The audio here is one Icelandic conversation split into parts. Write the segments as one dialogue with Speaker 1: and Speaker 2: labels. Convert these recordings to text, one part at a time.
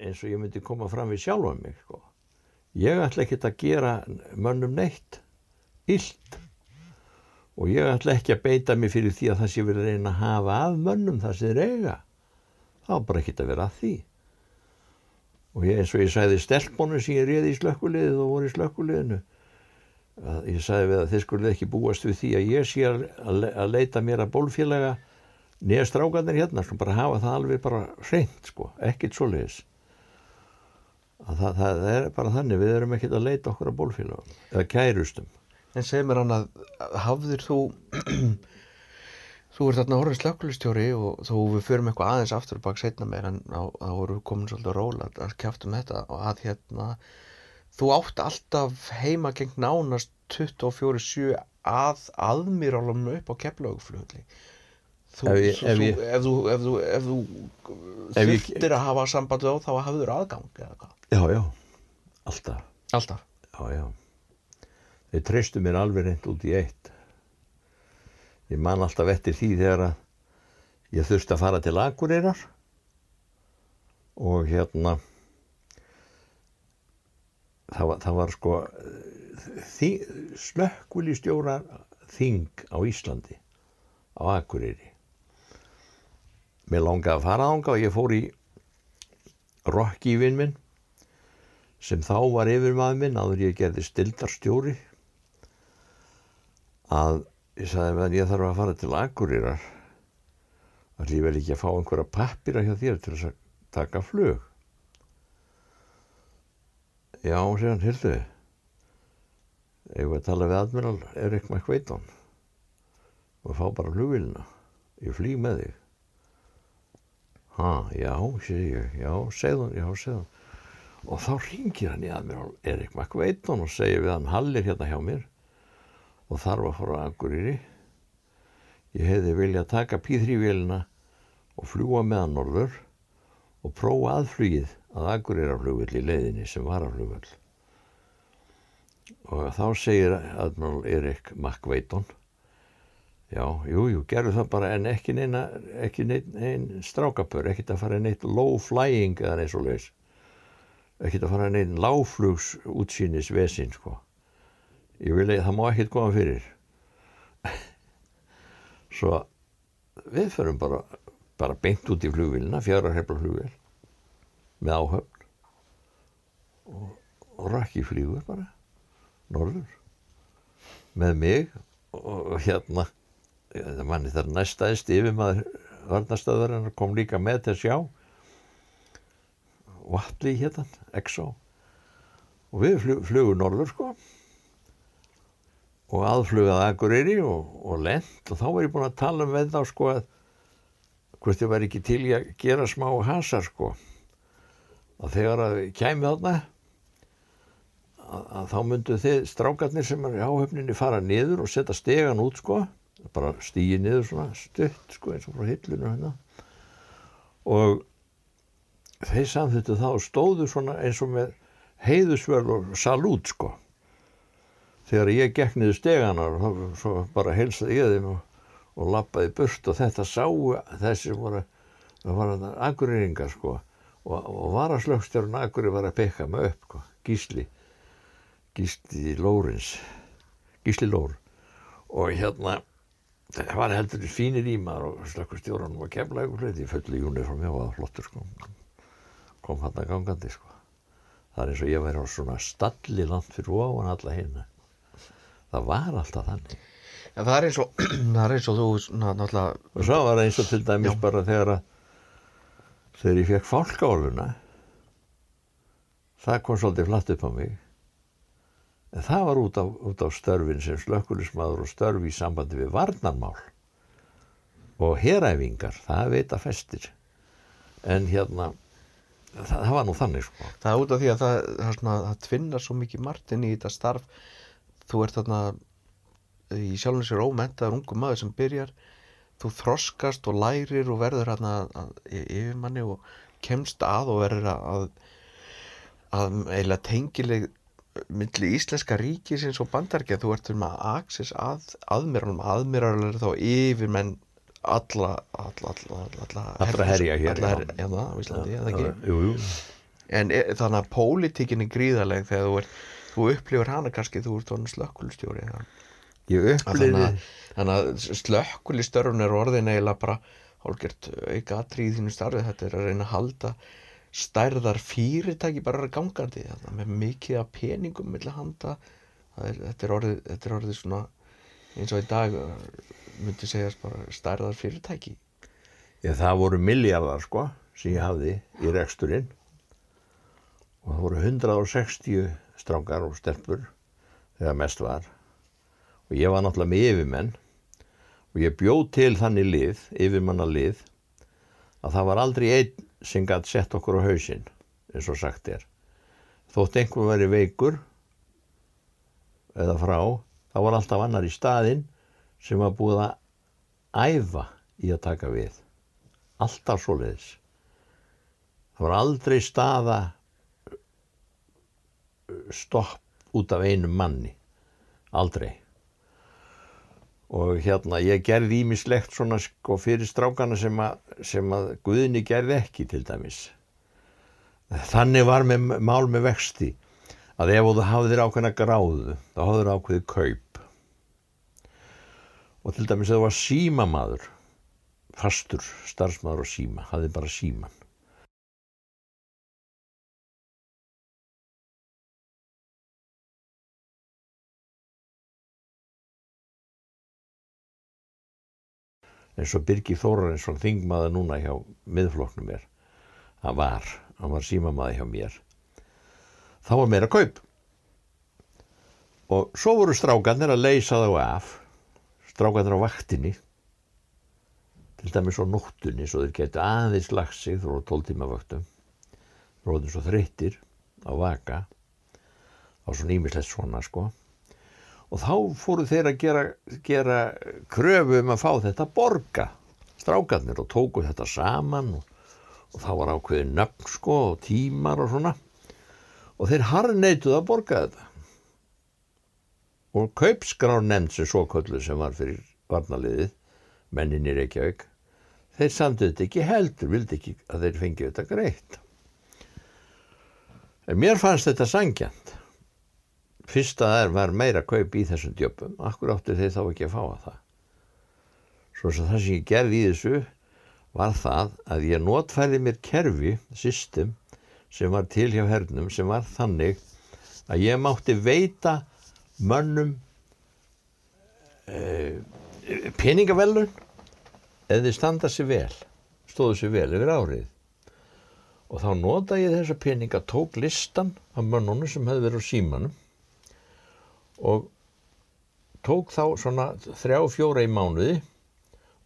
Speaker 1: eins og ég myndi koma fram við sjálfa mig sko. ég ætla ekkert að gera mönnum neitt illt. Og ég ætla ekki að beita mig fyrir því að það sé verið að reyna að hafa af mönnum það sem þeir eiga. Þá bara ekkert að vera að því. Og ég, eins og ég sagði stelpónu sem ég réði í slökkuliðið og voru í slökkuliðinu að ég sagði við að þeir skulle ekki búast við því að ég sé að, leita mér að bólfélaga nýja strákarnir hérna sko bara hafa það alveg bara hreint sko, ekkit svo leiðis það, það er bara þannig við erum ekkit að leita okkur að bólfélagum eða kærustum.
Speaker 2: En segir mér hann að hafðir þú þú ert þarna orðin slökkulistjóri og þú við förum eitthvað aðeins aftur og bak setna meir en þá voru við komin svolítið róla að kæftum þetta og að hérna þú átt alltaf heima geng nánast 24-7 að aðmýrálum upp á keflaugflugli Þú,
Speaker 1: Ef ég- ef
Speaker 2: þú,
Speaker 1: ég-
Speaker 2: ef þú, ef þú, þú þurftir að hafa samband á þá hafður aðgang eða hvað
Speaker 1: já já, alltaf
Speaker 2: alltaf
Speaker 1: Já, já. Þeir treystu mér alveg reynd út í eitt. Ég man alltaf eftir því þegar að ég þurfti að fara til Akureyrar og hérna það var, það var sko slökkvili stjóra þing á Íslandi á Akureyri. Mér langaði að fara ánga og ég fór í rockífinn minn sem þá var yfirmaður minn áður ég gerði stildarstjóri að ég sagði að ég þarf að fara til Akureyrar. Að ég vel ekki að fá einhverja pappira hjá þér til að taka flug? Já, segja hann, hildu ef við að tala við Admiral Erik McVeiton og fá bara flugvilina ég flýg með þig. Ha, já, segi ég já, segðun, já, segðun og þá ringir hann í Admiral Erik McVeiton og segir við hann Hallir hérna hjá mér og þarf að fara að Akureyri. Ég hefði viljað taka P3-vélina og fljúa með hann norður og prófa aðflugið að Akureyrarflugvill í leiðinni sem var að flugvill og þá segir Admiral Erik McVeiton já, jú, jú, gerðu það bara en ekki neina, ekki neinn nein strákapur, ekkert að fara neitt low flying eða neins og leis ekkert að fara neinn láflugs útsýnis vesin sko. Ég vil að það má ekkert koma fyrir. Svo við förum bara bara beint út í flugvilina fjara hrefla flugvel með áhöfn. Og, og rakki flýgur bara norður með mig. Og, hérna manni þar næstaðist yfir maður varnastöður kom líka með til að sjá Vatli hérna, Exo. Og við flug, flugum norður sko. Og aðflugað Akureyri og, og lent. Og þá var ég búin að tala um við þá sko að hvort ég var ekki til að gera smá hasar sko. Að þegar að við kæmi þarna að, að þá myndu þið strákarnir sem er í áhöfninni fara niður og setja stegan út sko. Bara stígi niður svona stutt sko eins og frá hillinu hérna. Og þeir samþýttu það og stóðu svona eins og með heiðusvöld og salút sko. Þegar ég gekk niður steganar og þá bara heilsaði ég þeim og, og lappaði burt og þetta sáu þessi voru það var þetta agurýringar sko. Og, og varaslögstjárun agurri var að pekka mig upp sko, gísli gísli Lórins gísli Lór. Og hérna það var heldur fínir ímar og slökkustjóran var kemla ykkur hluti í fulli júniformi og var flottur sko kom hann að gangandi sko. Það er eins og ég væri á svona stalli langt fyrir ofan alla hérna það var alltaf þannig.
Speaker 2: En það er eins og, er eins og þú, svona, náttúrulega,
Speaker 1: og svo var eins og til dæmis
Speaker 2: Já.
Speaker 1: bara þegar að þegar ég fekk fálkáluna það kom svolítið flatt upp á mig. En það var út á, út á störfin sem slökkulismadur og störf í sambandi við varnarmál og heræfingar, það veit að festir. En hérna það, það var nú þannig sko.
Speaker 2: Það er út af því að það, það, það tvinnar svo mikið margt inn í þetta starf. Þú ert þarna í sjálfum sér ómentaður ungu maður sem byrjar, þú þroskast og lærir og verður hérna að, í- yfirmanni og kemst að og verður að, að eiginlega tengileg milli íslenska ríkisins og bandargeð, þú ert um að aksis að aðmýralum, aðmýralar þá yfirmenn alla, alla, alla, alla,
Speaker 1: Allra herja hér,
Speaker 2: alla herja, hérna á Íslandi, eða ekki?
Speaker 1: jú, jú.
Speaker 2: En e, þannig að pólitíkin er gríðaleg þegar þú, er, þú upplifir hana kannski þú ert svona slökkulstjóri
Speaker 1: ég
Speaker 2: Að
Speaker 1: upplýði
Speaker 2: þannig að, að slökkulistörfun er orðin eiginlega bara hálfgert auka atrið í þínu starfi þetta er að reyna að halda stærðar fyrirtæki bara gangandi þarna, með mikið af peningum milli handa er, þetta, er orðið, þetta er orðið svona eins og í dag myndi segjast bara stærðar fyrirtæki.
Speaker 1: Ég, það voru miljardar sko sem ég hafði í reksturinn. Og það voru 160 strákar og stelpur þegar mest var. Og ég var náttúrulega með yfirmenn. Og ég bjóð til þannig lið, yfirmanna lið að það var aldrei einn sem gætt sett okkur á hausinn eins og sagt er. Þótt einhver veri veikur eða frá þá var alltaf annar í staðinn sem var búið að æfa í að taka við. Alltaf svoleiðis. Það var aldrei staða stopp út af einum manni. Aldrei. Og hérna ég gerði ímislegt svona sko fyrir strákana sem að, sem að Guðni gerði ekki til dæmis. Þannig var með mál með vexti að ef þú hafðir ákveðna gráðu þá hafðir ákveðið kaup og til dæmis þú var símamaður fastur starfsmaður og síma hafði bara síman eins og Birgir Þórarinsson þingmaður núna hjá miðfloknum er hann var, hann var símamaður hjá mér. Þá var meira kaup. Og svo voru strákarnir að leysa þá af strákarnir á vaktinni til dæmis á nóttunni svo þeir geti aðeins lagt sig þú voru 12 tíma vaktum þú voru svo þreyttir á vaka á svona ímislegt svona sko. Og þá fóru þeir að gera, gera kröfu um að fá þetta borga strákarnir og tóku þetta saman og, og þá var ákveðin nöfn sko og tímar og svona. Og þeir harneituð að borga þetta og kaupskrár nefnd sem svo köllu sem var fyrir varnaliðið mennin í Reykjavík þeir samtuð þetta ekki heldur vildi ekki að þeir fengið þetta greitt. En mér fannst þetta sangjant fyrst að það var meira kaup í þessum djöpum akkur áttu þeir þá ekki að fá að það? Svo að það sem ég gerði í þessu var það að ég notfærði mér kerfi, system sem var til hjá hernum sem var þannig að ég mátti veita mönnum eh, peningavellun eða þið standa sér vel stóðu sér vel yfir árið. Og þá nota ég þessa peninga tók listan af mönnunum sem hefði verið á símanum og tók þá svona þrjá fjóra í mánuði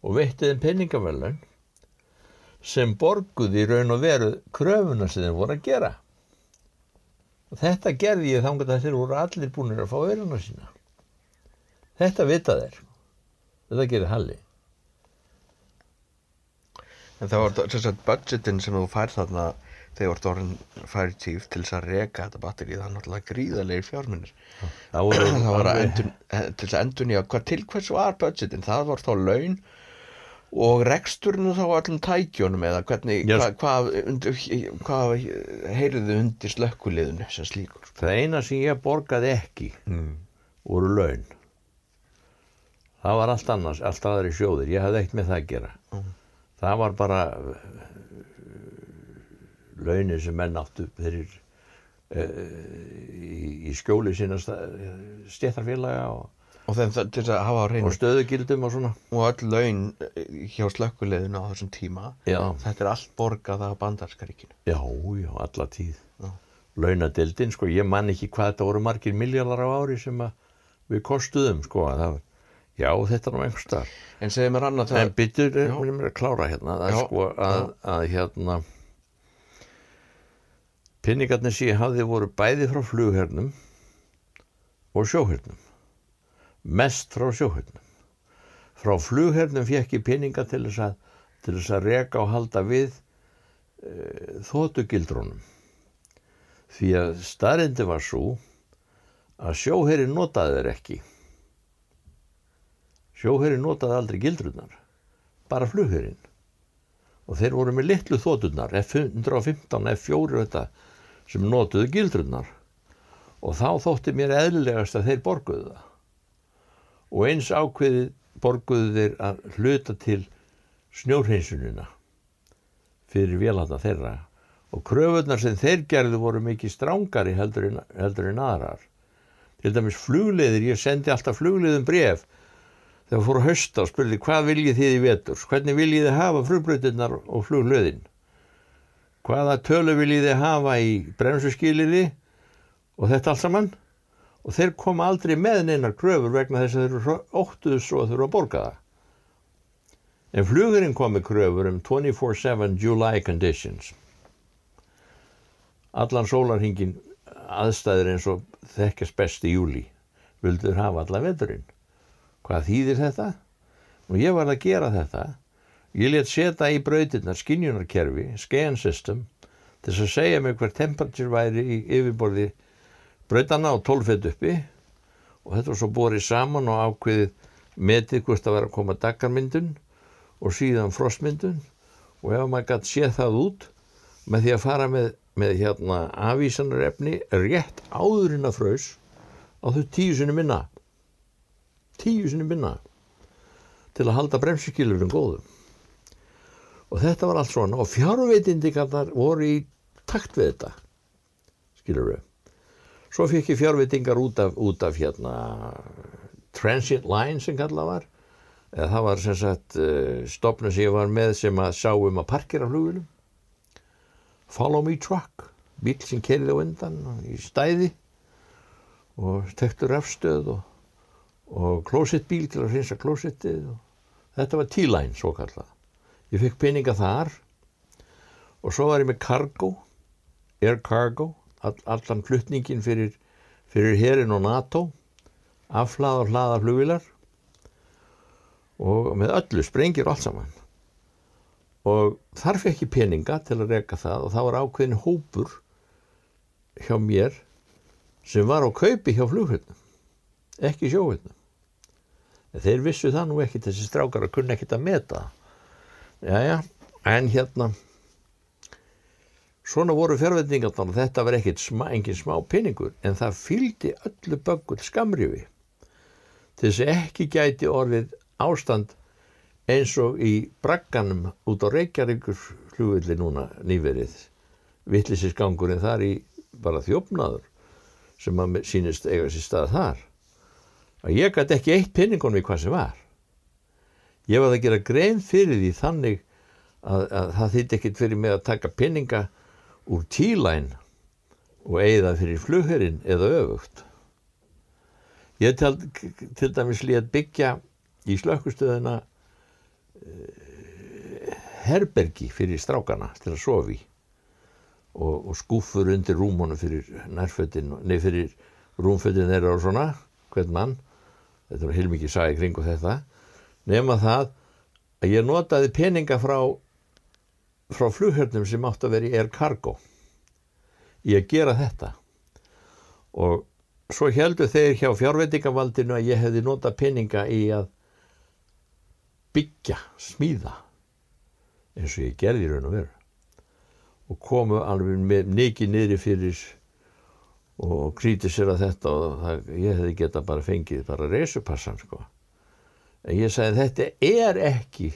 Speaker 1: og veitti þeim peningavellun sem borguði í raun og veru kröfuna sem þeir voru að gera og þetta gerði ég þannig að þeir voru allir búinir að fá veruna sína. Þetta vita þeir. Þetta gerir Halli.
Speaker 2: En það var þess að budgetin sem þú fær þarna þegar orðin færi tíf til þess að reka þetta batteri það er náttúrulega gríðalegir fjármunir.
Speaker 1: Það
Speaker 2: það var að endun, eh, til þess að endun já, hvað til hvers var budgetin? Það var þá laun og reksturinn þá öllum tækjónum eða hvernig,
Speaker 1: Já.
Speaker 2: hvað, hvað, undir, hvað heyriðu undir slökkuliðinu sem slíkur
Speaker 1: það eina sem ég borgaði ekki
Speaker 2: mm.
Speaker 1: voru laun það var allt annars, allt aðri sjóðir ég hafði eitt með það að gera
Speaker 2: Mm.
Speaker 1: það var bara launin sem menn áttu fyrir uh, í, í skjóli sína stjættarfélaga og,
Speaker 2: og þeim til þess að hafa á reynu
Speaker 1: og stöðugildum og svona.
Speaker 2: Og öll laun eh, hjá slökkuliðinu á þessum tíma
Speaker 1: já,
Speaker 2: þetta er allt borgað af bandarskaríkinu
Speaker 1: já, já, alla tíð. Launadildin, sko, ég man ekki hvað þetta voru margir miljardar á ári sem að við kostuðum, sko að það, já, þetta er nú einhver starf
Speaker 2: en segir mér annað
Speaker 1: En
Speaker 2: það
Speaker 1: byttur,
Speaker 2: Já.
Speaker 1: mér er að klára hérna, er
Speaker 2: Já,
Speaker 1: sko að, að hérna pinningarnir sem ég hafði voru bæði frá flughernum og sjóhernum. Mest frá sjóhernum. Frá flughernum fekk ég pinninga til þess að, að reka og halda við e, þóttugildrónum. Því að staðrindi var svo að sjóherrin notaði þeir ekki. Sjóherrin notaði aldrei gildrurnar bara flugherinn og þeir voru með litlu þóturnar F115, F4 og þetta sem notuðu gildrunnar og þá þótti mér eðlilegast að þeir borguðu það og eins ákveðið borguðu þeir að hluta til snjórhinsunina fyrir vélarna þeirra. Og kröfunar sem þeir gerðu voru mikið strángari heldur en, heldur en aðrar. Til dæmis flugleiðir, ég sendi alltaf flugleiðum bref þegar fór að hösta og spurði hvað viljið þið í vetur, hvernig viljið þið hafa flugbröðinnar og fluglöðin? Hvaða tölu viljið þið hafa í bremsuskiliði og þetta allt saman og þeir koma aldrei með neinar kröfur vegna þess að þeir óttuðu svo að eru að borga það. En flugurinn kom með kröfur um 24-7 July conditions. Allan sólarhingin aðstæðir eins og þekkast best í júli vildur hafa allan veturinn. Hvað þýðir þetta? Og ég var að gera þetta. Ég let setja í brautinnar skinjunarkerfi, scan system, til að segja mig hver temperatur væri í yfirborði brautana á 12 fett uppi. Og þetta var svo borið saman og ákveðið metið hvort að vera að koma dagarmyndun og síðan frostmyndun. Og ef maður gæti séð það út með því að fara með, með hérna afvísanarefni rétt áðurinn að frös á þau tíu sinni minna. Tíu sinni minna til að halda bremsiskilurum góðum. Og þetta var allt svona. Og fjárveitindikar voru í takt við þetta skilur við Svo fikk ég fjárvitingar út af, út af hérna Transient Line sem kallað var. Eða það var sem sagt uh, stopnum sem ég var með sem að sjá um að parkera flugunum. Follow me truck, bíl sem kerði á undan í stæði og tektur rafstöð og, og closet bíl til að finna closetið þetta var T-line svo kallað. Ég fikk peninga þar og svo var ég með cargo, air cargo all, allan fluttningin fyrir, fyrir herin og NATO afhlað og hlaða flugvilar og með öllu sprengir og allt saman. Og þarf ekki peninga til að reyka það og það var ákveðin hópur hjá mér sem var á kaupi hjá flughutnum ekki sjóhutnum þeir vissu það nú ekki þessi strákar að kunna ekkit að meta já já, en hérna Svona voru fjárvetningarnar og þetta var ekkert sma, engin smá pinningur en það fylgdi öllu böggul skamrifi til þess að ekki gæti orðið ástand eins og í bragganum út á Reykjavíkur hlugvilli núna nýverið. Vittlisisgangurinn þar í bara þjófnaður sem að sínist eiga sér stað þar. Að ég gæti ekki eitt pinningun við hvað sem var. Ég var að gera grein fyrir því þannig að, að það þýtti ekkit fyrir mig að taka pinninga úr tílæn og eigða fyrir flugherrin eða öfugt. Ég til, til dæmis létt byggja í slökkustöðuna eh, herbergi fyrir strákana til að sofi og, og skúfur undir rúmónu fyrir nærfötin, nei fyrir rúmfötin þeirra og svona, hvern mann, þetta var heilmikið sæði kring og þetta, nema það að ég notaði peninga frá frá flughörnum sem átt að vera í Air Cargo í að gera þetta. Og svo heldur þeir hjá fjárveitingavaldinu að ég hefði nota peninga í að byggja, smíða eins og ég gerði raun og veru. Og komu alveg með niki niðri fyrir og kríti sér að þetta og það, ég hefði geta bara fengið bara reysupassan sko. En ég sagði þetta er ekki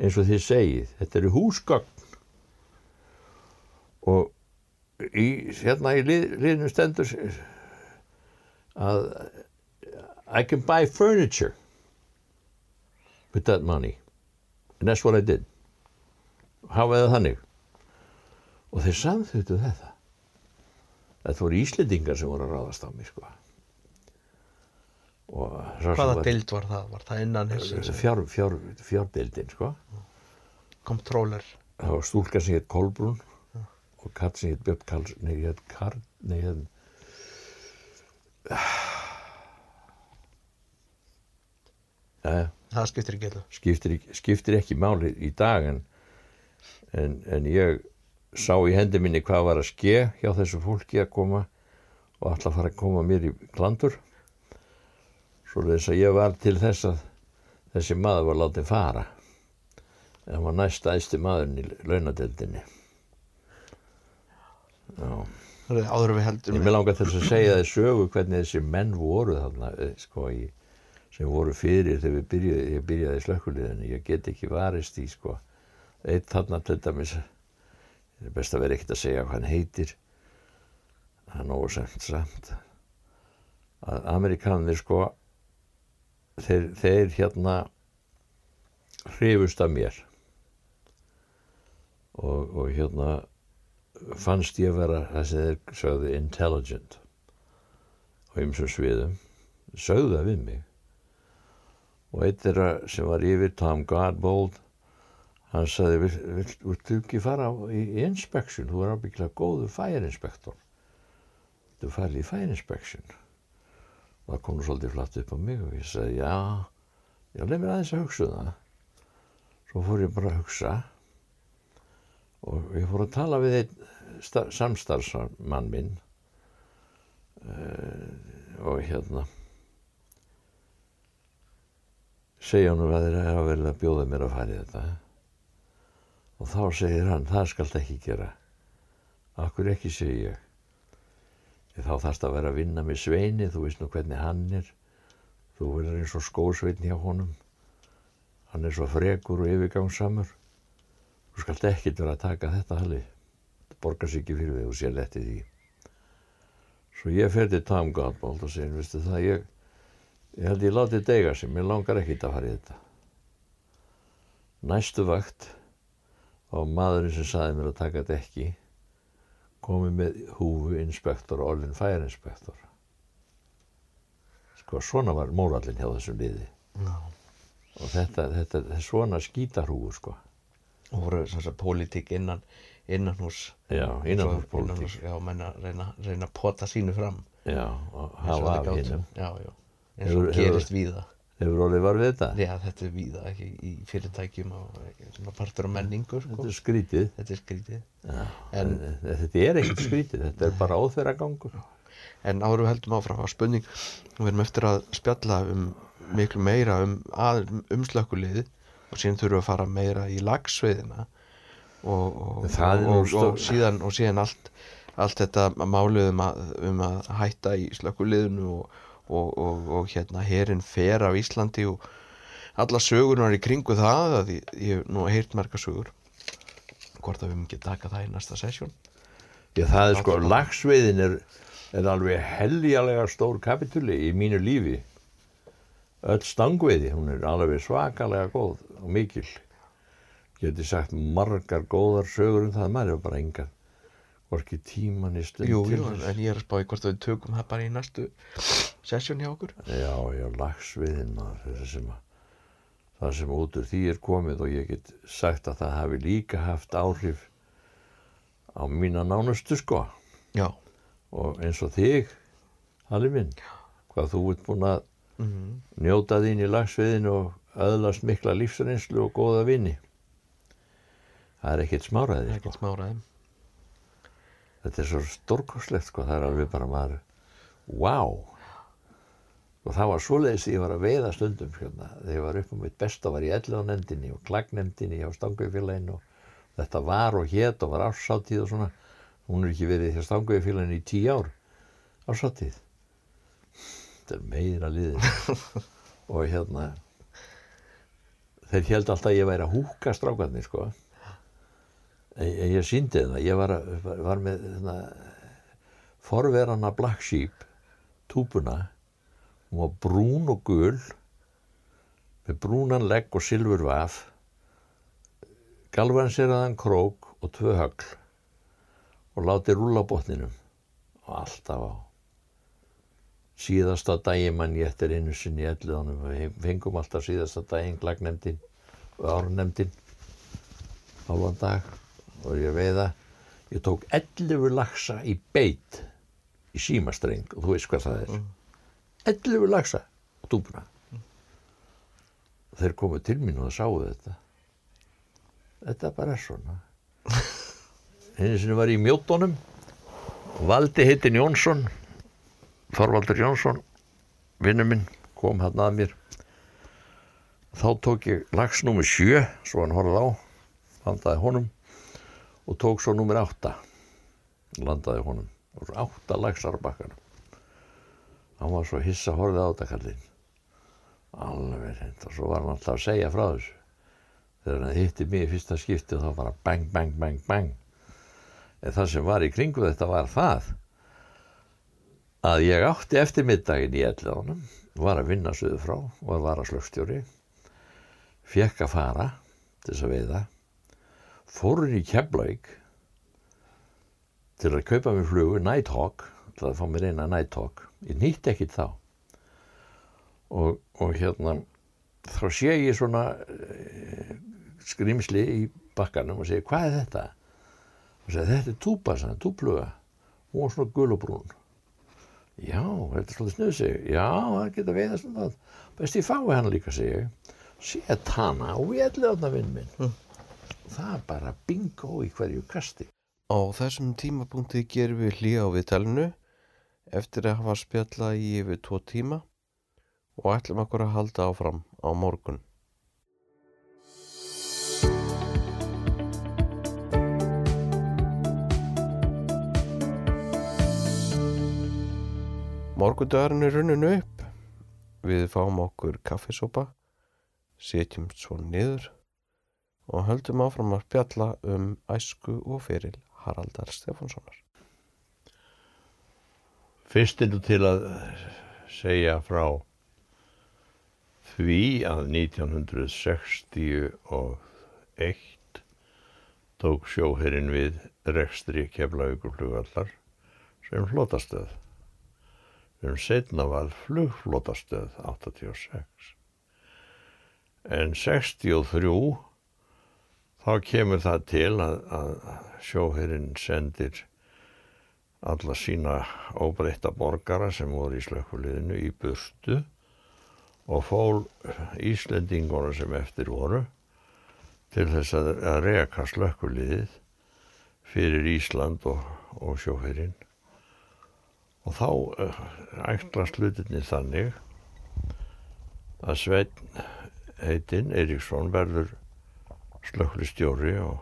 Speaker 1: eins og þið segið, þetta eru húsgögn. Og í, hérna í lið, liðnum stendur að I can buy furniture with that money. And that's what I did. Hafaði þannig og þeir samþuttu þetta. Þetta voru Íslendingar sem voru að ráðast á mig sko
Speaker 2: Hvaða var, deild var það? Var það innan
Speaker 1: þessu? Fjár, fjár, fjárdeildin sko
Speaker 2: Kontróler
Speaker 1: Það var stúlka sem hétt Kolbrún ja. og katt sem hétt Björn Karls Nei, hétt Karl Nei, hétt
Speaker 2: ja, Það skiptir ekki
Speaker 1: skiptir, skiptir ekki máli í dag en, en, en ég sá í hendi minni hvað var að ske hjá þessu fólki að koma og alltaf fara að koma mér í klandur svo þess að ég var til þess að þessi maður var látið fara. En hann var næst aðstu maðurinn í launadeldinni já.
Speaker 2: Áður en við heldum
Speaker 1: Ég langar til þess að segja þið sögu hvernig þessi menn voru þarna eh, sko, í, sem voru fyrir þegar við byrjaði, ég byrjaði í slökkuliðinu ég get ekki varist í sko. eitt þarna til dæmis. Það er best að vera ekkert að segja hvað hann heitir. Það er nógu semt samt. Að Amerikanir sko þeir, þeir hérna hrifust af mér. Og, og hérna fannst ég vera það sem þeir sögðu intelligent á ymsum sviðum. Sögðu það við mig. Og eitt þeirra sem var yfir Tom Godbold hann sagði viltu ekki fara í inspection? Þú er ábyggilega góður fire inspector. Þú farið í fire inspection? og það kom svolítið flatt upp á mig og ég sagði já já leið mér aðeins að hugsa um það. Svo fór ég bara að hugsa og ég fór að tala við einn samstarfsmann minn uh, og hérna segja hann að þeir hafa vel að bjóða mér að í þetta. Og þá segir hann það skalt ekki gera. Akkur ekki segi ég þá þarfst að vera að vinna með sveini þú veist nú hvernig hann er. Þú verður eins og skósveitn hjá honum. Hann er svo frekur og yfirgangsamur þú skalt ekkit vera að taka þetta halli. Það borgar sér ekki fyrir því og sér letti því svo ég fer til Tom Godbold og segir veistu það ég ég held ég láti dega sem ég langar ekkit að fara í þetta. Næstu vakt og maðurinn sem saði mér að taka þetta ekki komið með húfu inspektor og orðin færinspektor. Sko svona var mórallin hjá þessum liði.
Speaker 2: Já.
Speaker 1: og þetta, þetta, þetta svona skítarhúfu sko.
Speaker 2: Og voru þess að pólitík innan innan hús
Speaker 1: já, innanhúspólitík
Speaker 2: já, menna reyna, reyna að pota sínu fram.
Speaker 1: Já, og hafa af hinnum
Speaker 2: eins og gerist víða
Speaker 1: hefur orðið var við þetta?
Speaker 2: Já, þetta er víða, ekki í fyrirtækjum og svona partur af menningu sko.
Speaker 1: þetta er skrítið.
Speaker 2: Þetta er skrítið.
Speaker 1: Já,
Speaker 2: En-
Speaker 1: en, þetta er ekkert skrítið þetta er bara óþverra gangur
Speaker 2: en við heldum áfram að spurning við erum eftir að spjalla um miklu meira um, um slökkuliði og síðan þurfum við að fara meira í lagsveiðina og, og, og, síðan, og síðan allt, allt þetta málið um að, um að hætta í slökkuliðinu og, og, og, og hérna herin fer af Íslandi og alla sögurnar í kringu það að ég, ég hef nú heyrt marga sögur hvort að við ekki taka það í næsta sessjón
Speaker 1: Já, það er sko, lagsveiðin er, er alveg heljalega stór kapituli í mínu lífi. Öll stangveiði, hún er alveg svakalega góð og mikil. Geti sagt margar góðar sögur um það, maður er bara engar. Hvorki tíman í stund
Speaker 2: Jú, jú, en ég er að spá í hvort við tökum það bara í næstu sessjón hjá okkur
Speaker 1: Já, já, að það sem út úr því er komið og ég get sagt að það hafi líka haft áhrif á mína nánustu sko.
Speaker 2: Já,
Speaker 1: og eins og þig Halli minn hvað þú ert búin að
Speaker 2: mm
Speaker 1: njóta þín í lagsviðinu og öðlast mikla lífsreynslu og góða vini það er ekkert smáraði
Speaker 2: er
Speaker 1: sko.
Speaker 2: ekkert smáraðum
Speaker 1: þetta er svo stórkoslegt sko. það er alveg bara maður wow. Og það var svoleiðis ég var að veiða stundum hérna. þegar ég var upp um mitt besta var í elluðanendinni og klagnendinni hjá stangauðfélaginu og þetta var og hét og var ásáttíð og svona. Hún er ekki verið hjá stangauðfélaginu í tíu ár ásáttíð þetta er meira liðin og hérna þeir held alltaf að ég væri að húka strákarnir sko en ég síndi það. Ég var, var- með hérna, forverana Black Sheep túpuna hún var brún og gul með brúnan legg og silfur vaf. Galvanseraðan krók og tvö högl og láti rúla botninum. Og alltaf á. Síðasta dagi mann ég eftir einu sinni elliðanum. Við fengum alltaf síðasta daginn glagnemdin og árnemdin hálfan dag og ég veiða. Ég tók 11 laxa í beit í símastreng og þú veist hvað það er. 11 laxa á dúbuna þeir komu til mín og það sáu þetta. Þetta bara er svona. Einu sinni var í mjótonum valdi hittin Jónsson Þorvaldur Jónsson vinnu minn kom hann að mér. Þá tók ég lags númer sjö svo hann horfði á landaði honum og tók svo númer átta. Landaði honum. Og átta lagsar á bakkanum hann var svo hissa horfið á þetta kallinn. Alveg reynd og svo var hann alltaf að segja frá þessu. Þegar hann hitti mig í fyrsta skipti þá bara bang, bang, bang, bang. En það sem var í kringu þetta var það að ég átti eftir middaginn í elliðanum var að vinna söðu frá og var að slögstjóri fekk að fara til þess að veiða fórun í Keflavík til að kaupa mér flugu Nighthawk til að fá mér eina Nighthawk. Ég nýtti ekkit þá. Og, og hérna þá sé ég svona uh, skrimsli í bakkanum og segi hvað er þetta? Og segi þetta er túpa, túpluga. Var svona gulubrún já, þetta er svolítið snöðu segi já, það geta veiðast um það. Best ég fái hann líka segi set hana og við ætlum þarna vinn minn. Mm. Það er bara bingo í hverju kasti
Speaker 2: Á þessum tímapunkti gerum við hlýja á viðtælinu eftir að hafa spjalla í yfir tvo tíma og ætlum okkur að halda áfram á morgun. Morgundagurinn er runnin upp. Við fáum okkur kaffesopa, setjum svo niður og höldum áfram að spjalla um æsku og feril Haraldar Stefánssonar.
Speaker 1: Fyrst er þú til að segja frá því að 1961 tók sjóherrin við rekstri keflaugurflugallar sem flotastöð. Um setna var flugflotastöð 86. En 63 þá kemur það til að, að sjóherrin sendir alla sína óbreytta borgara sem voru í slökkuliðinu í burtu og fól Íslendingona sem eftir voru til þess að, að reka slökkuliðið fyrir Ísland og, og sjóferinn og þá uh, ætla slutinni þannig að Svein heitinn Eiríksson verður slökklistjóri og,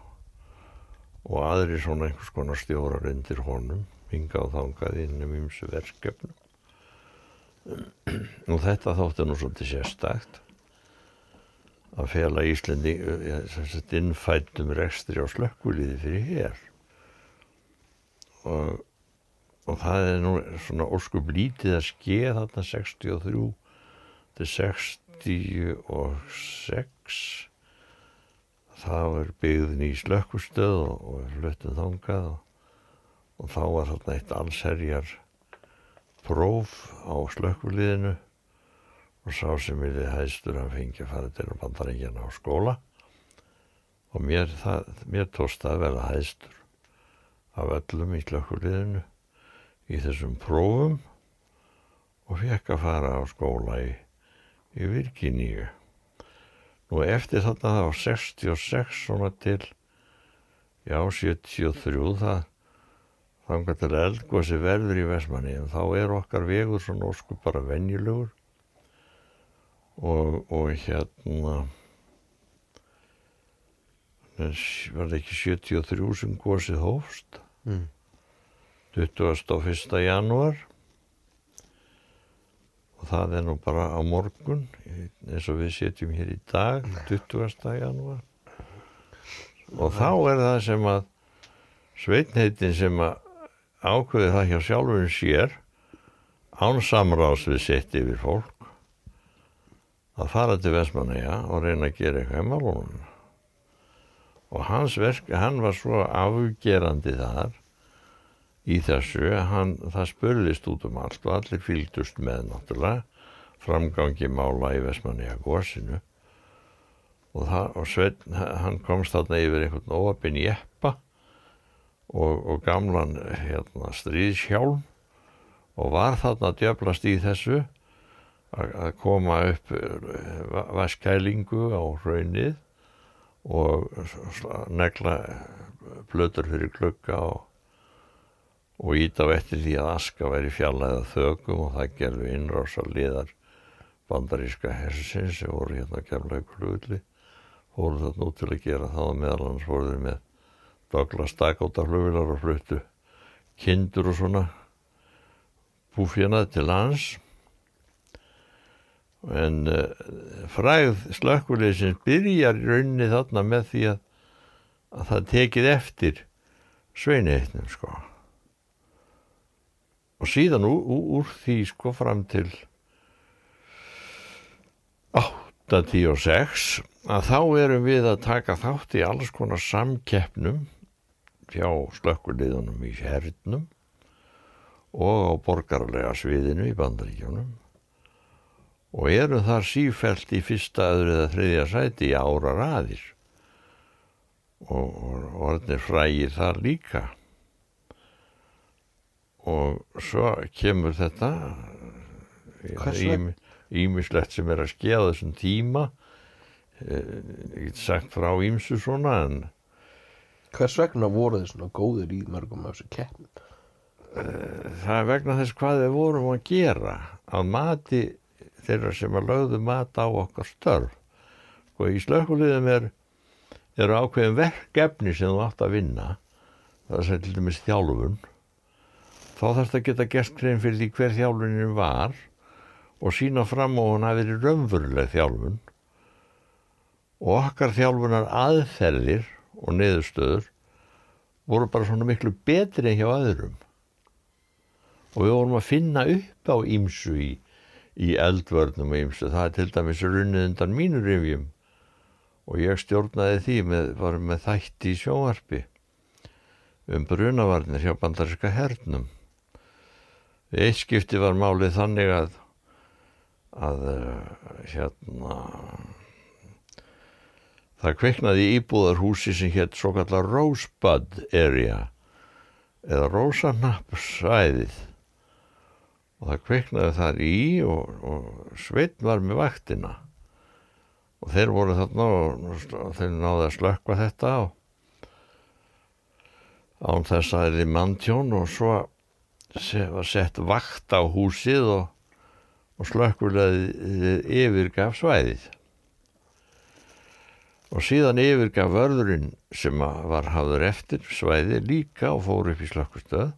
Speaker 1: og aðri svona einhvers konar stjórar undir honum hingað og þangað inn um ymsu verkefnum. Og þetta þótti nú svolítið sérstakt að fela Íslandi innfættum rekstri á slökkuliði fyrir hér og, og það er nú svona óskup lítið að skeið þarna 63 til 66 það er byggðin í slökkustöð og, fluttum þangað og, og þá var þarna eitt allserjar próf á slökkviliðinu og sá sem vilja hæðstur að fengja að fara til bandaríkjana á skóla og mér, mér tóst að verða hæðstur af öllum í slökkviliðinu í þessum prófum og fekk að fara á skóla í, í Virginíu. Nú eftir þarna það var 66 svona til já 73 það þanga til eldgósi verður í Vesmanni en þá er okkar vegur svona ósku bara venjulegur og, og hérna var það ekki 73 sem gósið hófst mm. 21. januar og það er nú bara á morgun eins og við setjum hér í dag 20. januar og þá er það sem að sveitnheitin sem að ákveði það hjá sjálfurinn sér án samráðs við sitt yfir fólk að fara til Vestmanæja og reyna að gera eitthvað í málunum og hans verk, hann var svo afgerandi þar í þessu, hann, það spurðist út um allt og allir fylgdust með náttúrulega framgangi mála í Vestmanæja góðsinu og, það, og Svein, hann komst þarna yfir einhvern óapinn jeppa og, og gamlan hérna, stríðshjálm og var þarna að djöblast í þessu að koma upp eh, vaskælingu á raunnið og negla blöður fyrir klukka og, og íta á eftir því að aska væri fjallaðið þögum og það gerðu innrásar liðar bandaríska hersins sem voru hérna að kemla ykkur hluti fóru þarna út til að gera það og meðal hans voruður með Douglas Dakota flugvilar og fluttu kindur og svona búfjönað til hans en uh, fræð slökkuleysins byrjar í rauninni þarna með því að, að það tekið eftir sveiniheitnum sko og síðan úr, úr því sko fram til 8, 10 og 6 að þá erum við að taka þátt í alls konar samkeppnum hjá slökkuliðunum í hernum og á borgarlega sviðinu í bandaríkjónum og erum þar sífælt í fyrsta, öðru eða þriðja sæti í ára raðir. Og orðinir frægir þar líka og svo kemur þetta ímislegt sem er að skeða þessum tíma. Eh, ég get sagt frá ímsu svona en
Speaker 2: Hvers vegna voru þið svona góðir í mörgum af þessu keppnum?
Speaker 1: það er vegna þess hvað við vorum að gera. Að mati þeirra sem að lögðu mat á okkar störf. Og í slökkuliðum er eru ákveðin verkefni sem þú átt að vinna. Það er sem til dæmis þjálfun þá þarfst að geta gert grein fyrir því hver þjálfunin var og sína fram á hún að verið raunveruleg þjálfun. Og okkar þjálfunar aðferðir og niðurstöður voru bara svona miklu betri en hjá öðrum. Og við vorum að finna upp á ímsu í, í eldvörnum og ímsu það er til dæmis runnið undan mínu rifjum og ég stjórnaði því með, var með þætti í sjónvarpi um brunavarnir hjá bandarinska hernum eitt skipti var málið þannig að að uh, hérna það kveiknaði íbúðarhúsi sem hétt svo kallar Rosebud area eða Rósanappsvæðið og það kveiknaði þar í og, og Sveinn var með vaktina. Og þeir voru þarna og, og þeir náði að slökka þetta og án þess að það er í manntjón og svo var sett vakt á húsið og, og slökkulegði yfirgaf svæðið. Og síðan yfirgaf vörðurinn sem var hafður eftir svæði líka og fór upp í slökkustöð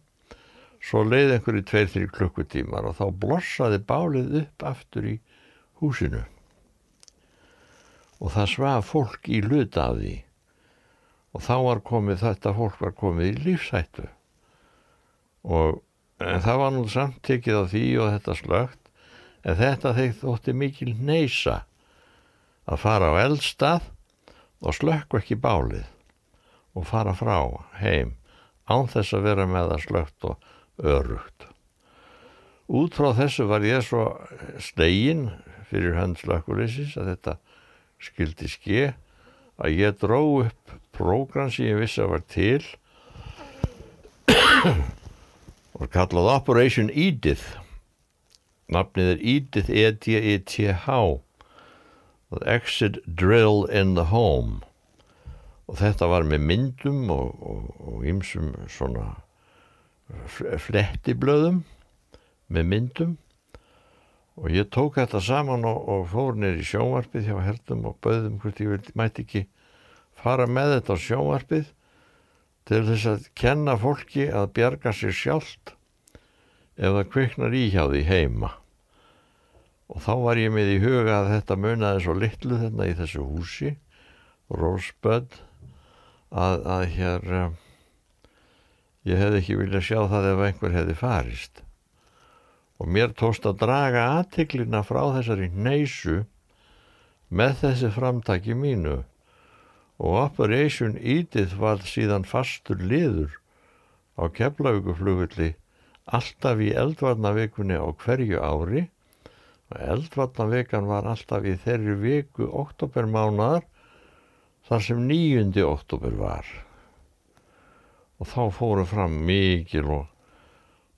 Speaker 1: svo leið einhverju tveir, þrjir klukkutímar og þá blossaði bálið upp aftur í húsinu. Og það svaf fólk í luta af því. Og þá var komið þetta fólk var komið í lífsættu og en það var nú samt tekið á því og þetta slögt en þetta þeir þótti mikil neysa að fara á eldstað og slökku ekki bálið og fara frá heim án þess að vera með það slögt og örugt. Út frá þessu var ég svo slegin fyrir hönd slökkuleysis að þetta skildi ske að ég dró upp prógram sem ég vissi að var til og kallað Operation Edith. Nafnið er Edith E-D-E-T-H Exit Drill in the Home. Og þetta var með myndum og ymsum svona flettiblöðum með myndum. Og ég tók þetta saman og, og fór neyri sjónvarpið hjá hertum og bauðum hvort ég mæti ekki fara með þetta á sjónvarpið til þess að kenna fólki að bjarga sér sjálft ef það kviknar í hjá því heima. Og þá var ég með í huga að þetta munaði svo litlu þarna í þessu húsi Rosebud að, að hér um, ég hefði ekki viljað sjá það ef einhver hefði farist. Og mér tóst að draga aðtiklina frá þessari neysu með þessi framtaki mínu og Operation Edith var síðan fastur liður á keflauguflugulli alltaf í eldvarnavikunni á hverju ári. Og eldvarnavikan var alltaf í þeirri viku oktobermánaðar þar sem nýjundi oktober var. Og þá fóru fram mikil og,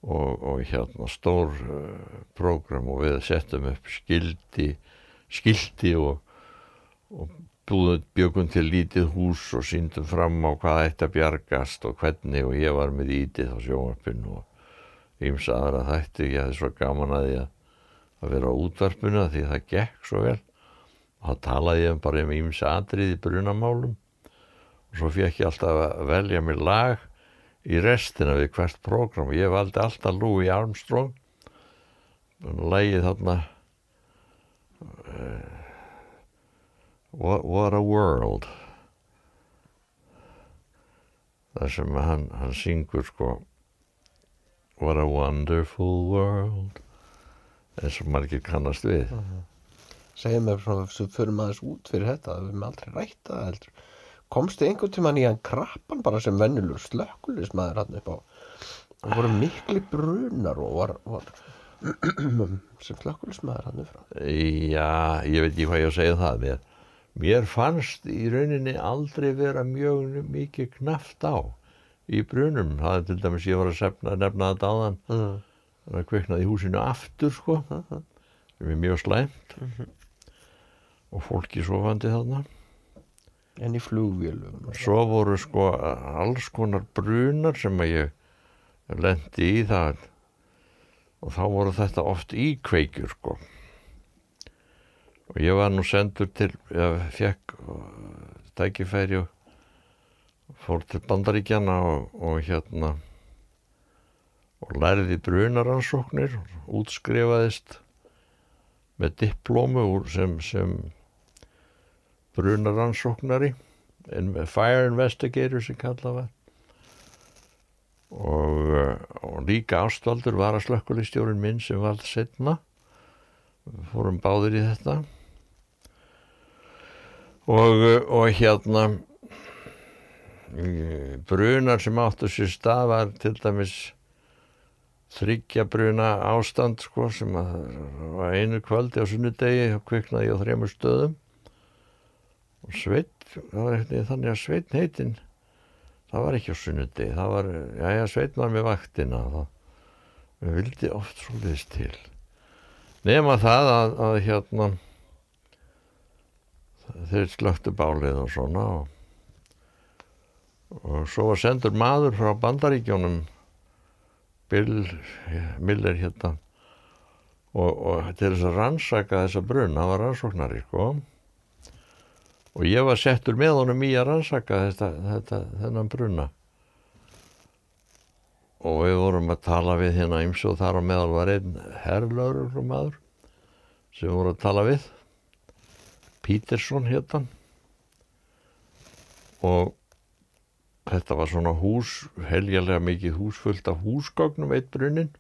Speaker 1: og, og hérna stór uh, prógram og við settum upp skildi skildi og, og búðum bjökum til lítið hús og síndum fram á hvað ætti að bjargast og hvernig og ég var með ítið á sjónvarpinu og ymsa aðra þætti. Ég hefði svo gaman að ég að vera á útvarpinu því það gekk svo vel. Og þá talaði ég bara um ymsa atrið í brunamálum og svo fekk ég alltaf að velja mér lag í restina við hvert prógram. Ég valdi alltaf Louis Armstrong. Lægið þarna uh, what, what a World. Þar sem hann, hann syngur sko. What a wonderful world. Eins og margir kannast við.
Speaker 2: Segðu mér frá þess að fyrir maður út fyrir þetta við erum aldrei rætt það heldur. Komstu einhvern tímann í hann krappan bara sem vennilur slökkulismæður hann upp á? Það voru mikli brunar og var, var sem slökkulismæður hann upp frá.
Speaker 1: Já, ég veit ekki hvað ég á að segja það mér, mér fannst í rauninni aldrei vera mjög mikið knaft á í brunum. Það er til dæmis ég var að sefna, nefna þetta áðan.
Speaker 2: Mm.
Speaker 1: það kviknaði í húsinu aftur sko. Sem er mjög slæmt. Og fólki sofandi þarna.
Speaker 2: En í flugvélum
Speaker 1: svo voru sko alls konar brunar sem að ég lendi í það. Og þá voru þetta oft íkveikjur sko og ég var nú sendur til ég fekk tækifæri og fór til bandaríkjana og, og hérna og lærði brunaransóknir útskrifaðist með diplómu sem, sem brunaransóknari fire investigator sem kallað var. Og, eh, og líka ástvaldur var að slökkulistjórin minn sem var setna fórum báðir í þetta og, og hérna brunar sem áttu sér stað var til dæmis þryggja bruna ástand sko sem var einu kvöldi á sunnudegi og kviknaði á þremur stöðum. Og Sveit þannig að Sveit heitinn það var ekki á sunnudegi það var, já já Sveit var með vaktina við vildi oft svo liðst til. Nema það að, að hérna þeir slöktu bálið og svona og, og svo var sendur maður frá bandaríkjónum Bill Miller hérna og, og til þess að rannsaka þessa brunna, hann var rannsóknari sko. Og ég var settur með honum í að rannsaka þetta, þetta, þennan brunna og við vorum að tala við hérna eins og þar á meðal var einn herrlaur maður sem við vorum að tala við Peterson hérna og þetta var svona hús heljarlega mikið hús fullt af húsgögnum eitt brunnin.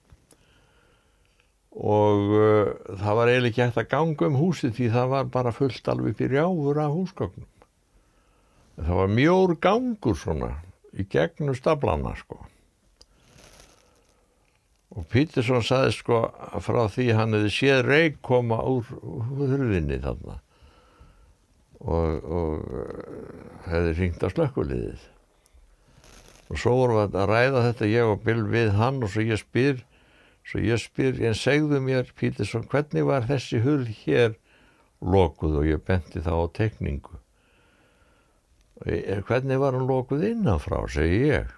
Speaker 1: Og uh, það var eiginlega ekki hægt að ganga um húsið því það var bara fullt alveg fyrir áfur af húsgögnum. Það var mjór gangur svona í gegnum stablana sko. Og Peterson saði sko frá því hann hefði séð reik koma úr hurðinni þarna og, og hefði ringt á slökkuliðið og svo vorum við að ræða þetta ég og Bill við hann og svo ég spyr svo ég spyr, en segðu mér Pítursson, hvernig var þessi hull hér lokuð? Og ég benti þá á tekningu hvernig var hún lokuð innanfrá, segi ég.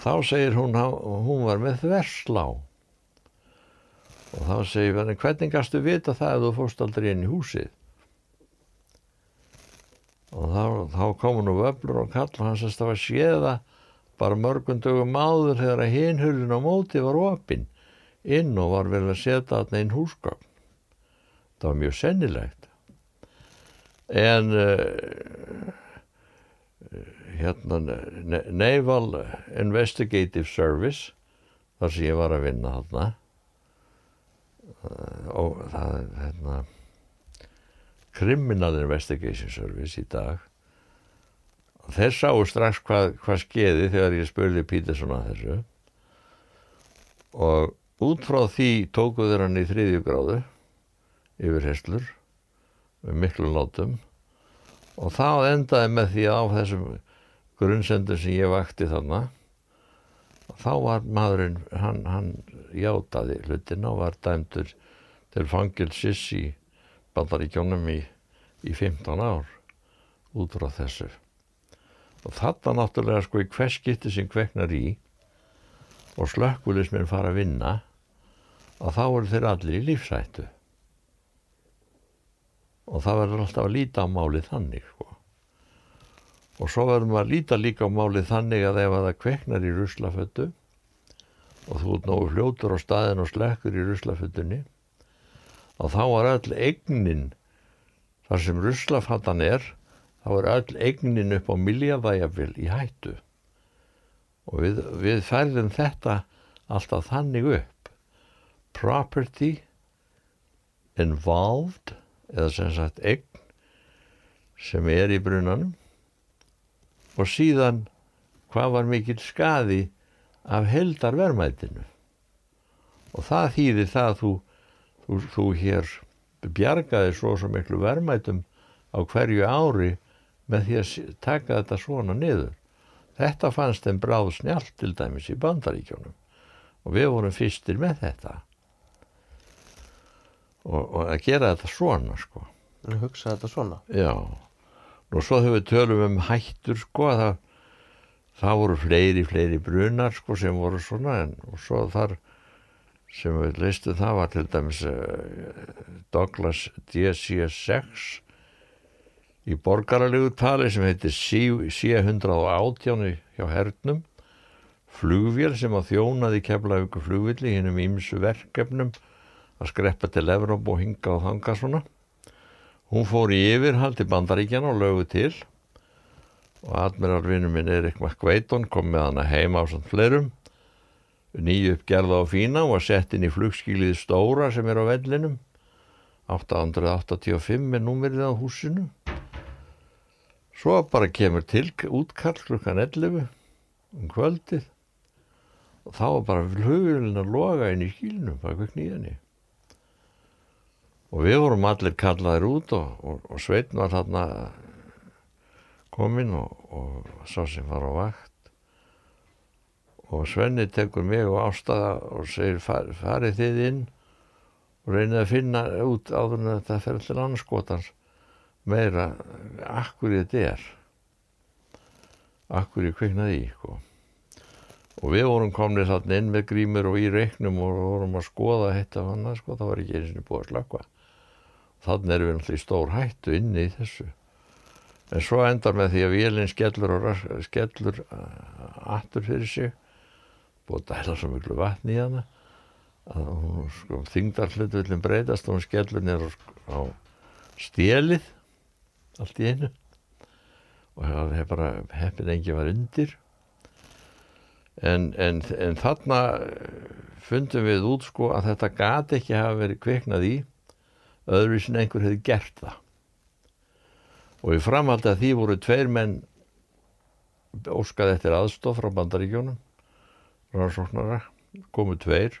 Speaker 1: Þá segir hún hún var með þverslá. Og þá segir við hvernig gastu vita það að þú fórst aldrei inn í húsið og þá, þá kom nú vöflur og kall hans að var séða bara mörgum dögum áður þegar að hinhulun á móti var opinn inn og var vel að setja þarna inn húsgagn það var mjög sennilegt. En uh, hérna Naval Investigative Service þar sem ég var að vinna þarna uh, og það er hérna Criminal Investigation Service í dag. Og þeir sáu strax hvað, hvað skeiði þegar ég spurði Pítersson að þessu. Og út frá því tókuður hann í þriðju gráðu yfir heslur með miklu látum. Og þá endaði með því á þessum grunnsendur sem ég vakti þarna þá var maðurinn hann, hann játaði hlutina og var dæmdur til fangilsis í bandaríkjónum í, í 15 ár út frá þessu og þetta náttúrulega sko í hvers skipti sem kveknar í og slökkulismin fara að vinna að þá eru þeir allir í lífsættu og það verður alltaf að líta á málið þannig sko. og svo verðum við að líta líka á málið þannig að ef að það kveiknar í ruslafötu og þú ert nógu fljótur á staðin og slekkur í ruslafötunni og þá er öll eignin þar sem ruslafatan er þá er öll eignin upp á miljardæjafil í hættu. Og við, við færðum þetta alltaf þannig upp. Property involved eða sem sagt eign sem er í brunanum. Og síðan hvað var mikil skaði af heldarvermætinu og það þýðir það að þú, þú, hér bjargaði svo svo miklu vermætum á hverju ári með því að taka þetta svona niður. Þetta fannst þeim bráð snjált til dæmis í bandaríkjónum og við vorum fyrstir með þetta og, og að gera þetta svona sko.
Speaker 2: Að hugsa þetta svona.
Speaker 1: Já, og svo þegar við tölum um hættur sko það, það voru fleiri, fleiri brunar sko sem voru svona en og svo þar sem við listum það var til dæmis uh, Douglas DC-6 í borgaralegu tali sem heitir C-118 hjá hernum. Flugvél sem að þjónaði keflavíku flugvilli hinn um ímsu verkefnum að skreppa til Evróp og hinga og þanga svona. Hún fór í yfirhald í bandaríkjana og lögu til. Og admiralvinnu minn Erik McVeiton kom með hana heima á svona fleirum nýju uppgerða á fína og var sett inn í flugskílið Stóra sem er á vellinum. 885 er númerið á húsinu. Svo bara kemur til útkall klukkan 11 um kvöldið. Og þá var bara flugurinn að loga inn í skílinum baka kníðinni og við vorum allir kallaðir út og, og, og Sveitn var þarna kominn og, og sá sem var á vakt og Svenni tekur mig og ástæða og segir far, farið þið inn og reynið að finna út áður en þetta fer allir annarskotans meira akkur þetta er. Akkur ég kveiknaði í sko. og við vorum komnið þarna inn með grímur og í reiknum og vorum að skoða þetta og annað sko, það var ekki eins og búið að slakka þannig erum við náttúrulega í stór hættu inni í þessu. En svo endar með því að vélinn skellur og skellur aftur fyrir sig búið að dæla svo miklu vatn í hana. Að hún sko þingdarflutvillin breytast og hún skellur nér á stélið allt í einu. Og það hef bara heppin engi var undir. En, en, en þarna fundum við út sko að þetta gati ekki hafa verið kveiknað í öðru sem einhver hefði gert það. Og í framhaldi að því voru tveir menn óskað eftir aðstof frá bandaríkjónum rannsóknara komu tveir.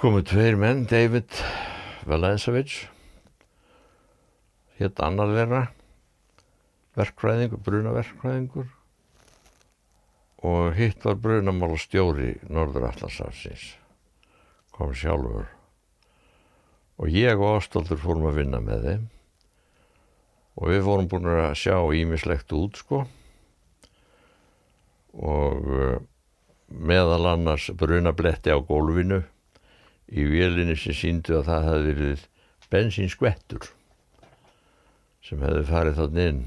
Speaker 1: Komu tveir menn David Velensevich hétt annar þeirra verkfræðingur, brunaverkfræðingur og hitt var brunamála stjóri Norður Allarsafsins kom sjálfur. Og ég og Ástóldur fórum að vinna með þeim. Og við fórum búin að sjá ímislegt út sko og uh, meðal annars brunabletti á gólfinu í vélinni sem síndu að það hefði verið bensinskvettur sem hefði farið þannig inn.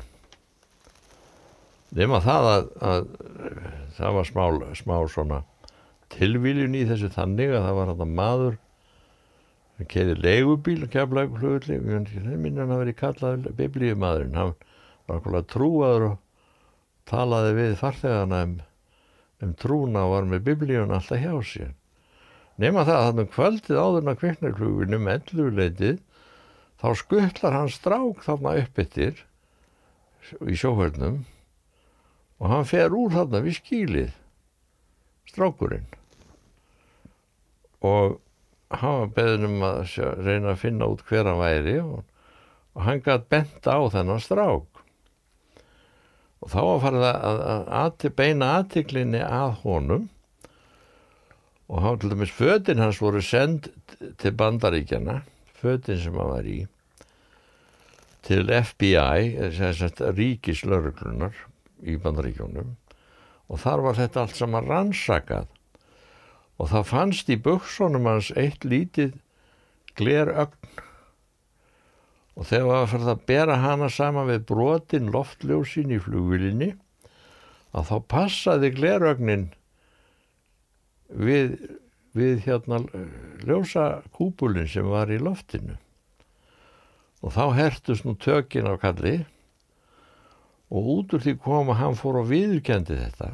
Speaker 1: Nema það að, að það var smá, smá svona tilvíljun í þessu þannig að það var hann að maður hann keði legubíl og keflaði flugulli það minn hann að veri kallað biblíumadurinn hann var okkurlega trúaður og talaði við farþegana um, um trúna og var með biblíun alltaf hjá sér. Nema það að hann um kvöldið áðurna kviknarklugunum elluleitið þá skuttlar hann strák þarna upp yttir í sjóhörnum og hann fer úr þarna við skýlið strákurinn. Og hann var beðin um að sjá, reyna að finna út hver hann væri og, og hann gætt benta á þennan strák og þá var farið að, að, að beina aðtiklinni að honum. Og hann til dæmis fötinn hans voru send til bandaríkjana fötinn sem hann var í til FBI ríkislörglunar í bandaríkjónum og þar var þetta allt saman rannsakað. Og það fannst í buksunum hans eitt lítið glerögn og þegar það fyrir að bera hana saman við brotin loftljósin í flugvilinni að þá passaði glerögnin við, við hérna ljósa kúpulin sem var í loftinu. Og þá hertust nú tökin á kalli og út úr því kom að hann fór og viðurkendi þetta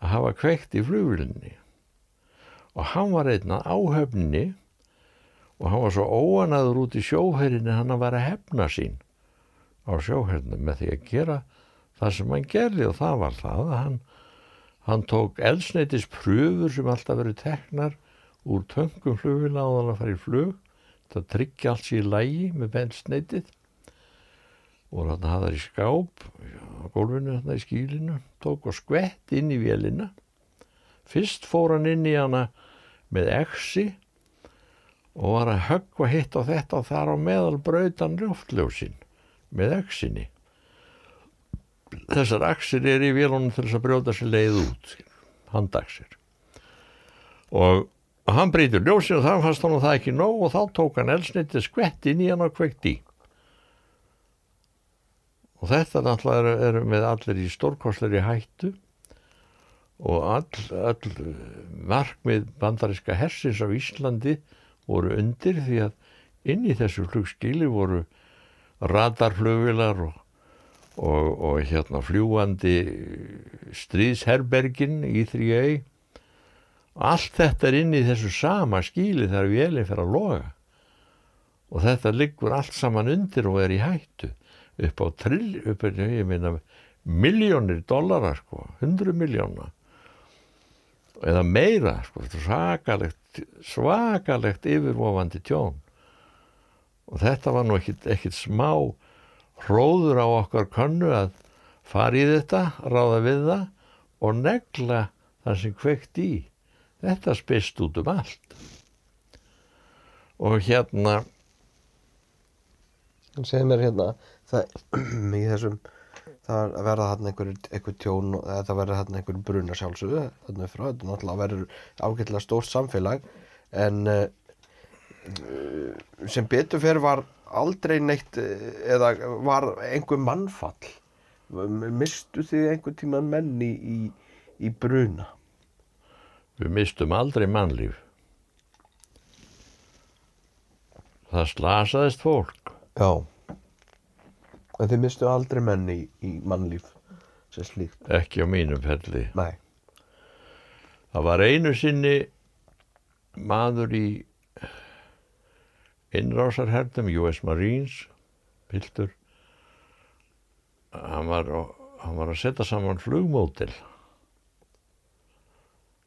Speaker 1: að hafa kveikt í flugvilinni og hann var einna áhöfninni og hann var svo óanaður út í sjóherinu hann að vera hefna sín á sjóherinu með því að gera það sem hann gerði. Og það var það að hann, hann tók eldsneitis pröfur sem alltaf verið teknar úr töngum flugvila og þannig að fara í flug það tryggja allt sér í lægi með bensneitið og hann hafði það í skáp á gólfinu þarna í skílinu tók og skvett inn í vélina. Fyrst fór hann inn í hana með exi og var að höggva hitt á þetta og þar á meðal brautan ljóftljósin með öksinni þessar aksir er í vélunum til þess að brjóta sér leið út handaksir og hann breytur ljósin og þannig fannst hann það ekki nóg og þá tók hann elsniti skvett inn í hann og kveikt í. Og þetta náttúrulega eru er með allir í stórkosleiri hættu og all, all markmið bandariska hersins á Íslandi voru undir því að inn í þessu flugskili voru radarflugvilar og, og, og hérna fljúandi stríðsherbergin í 3A allt þetta er inn í þessu sama skíli þegar vélinn fer að loga. Og þetta liggur allt saman undir og er í hættu. Upp á trill, upp á, ég minna miljónir dollara sko, hundru miljóna eða meira sko, svakalegt, svakalegt yfirvofandi tjón. Og þetta var nú ekkit smá hróður á okkar könnu að fara í þetta, ráða við það og negla það sem kveikt í. Þetta spist út um allt. Og hérna
Speaker 2: segð mér hérna það, í þessum það verða hann einhver, einhver tjón eða það verða hann einhver bruna sjálfsögðu þannig frá, þetta náttúrulega verður ágætilega stórt samfélag en uh, sem betur fyrir var aldrei neitt eh, eða var einhver mannfall. Mistu þið einhver tíma menn í, í, í bruna?
Speaker 1: Við mistum aldrei mannlíf. Það slasaðist fólk.
Speaker 2: Já En þið mistu aldrei menni í, í mannlíf sem slíkt?
Speaker 1: Ekki á mínum felli.
Speaker 2: Nei.
Speaker 1: Það var einu sinni maður í innrásarherdum, US Marines, piltur. Hann var, hann var að setja saman flugmótil.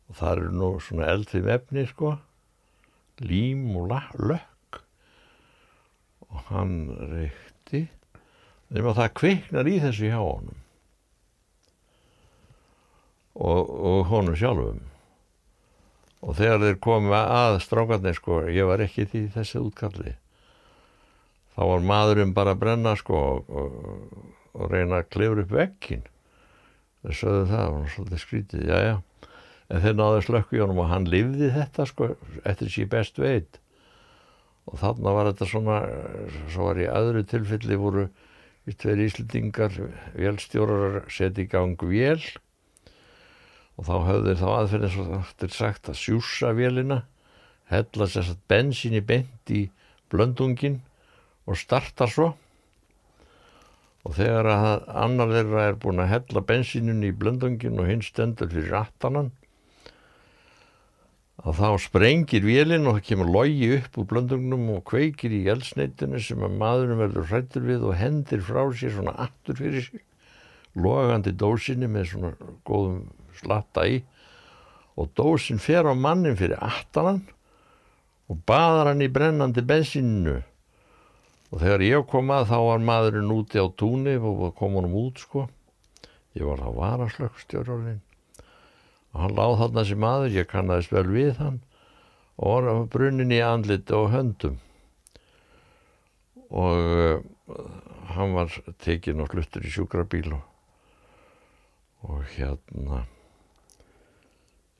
Speaker 1: Og það eru nú svona eldfið efni, sko. Lím og lökk. Og hann reykti nema það kviknar í þessu hjá honum. Og, og honum sjálfum. Og þegar þeir komið að strákarnir sko, ég var ekki því þessi útkalli. Þá var maðurinn bara að brenna sko og, og, og reyna að klifra upp vekkin þeir sögðu það, það var svolítið skrítið, já já. En þeir náðu slökku í honum og hann livði þetta sko eftir síð best veit. Og þarna var þetta svona svo var í öðru tilfelli voru tveir íslendingar vélstjórar seti í gang vél. Og þá höfðu þá aðferðin svo þáttir sagt að sjúsa vélina hella sér satt bensin í bent í blöndungin og starta svo. Og þegar að annar þeirra er búin að hella bensinun í blöndungin og hinn stendur fyrir aftanan að þá sprengir vélinn og það kemur logi upp úr blöndungnum og kveikir í eldsneitinu sem að maðurinn verður hrættur við og hendir frá sér svona aftur fyrir sig logandi dósinni með svona góðum slatta í. Og dósin fer á mannin fyrir aftanan og baðar hann í brennandi bensininu og þegar ég kom að þá var maðurinn úti á túni og kom honum út sko. Ég var þá varaslökkstjórnarinn og hann láð þarna sem maður, ég kannast vel við hann. Og var brunnin í andlit og höndum. Og uh, hann var tekinn og fluttur í sjúkrabíl og, og hérna.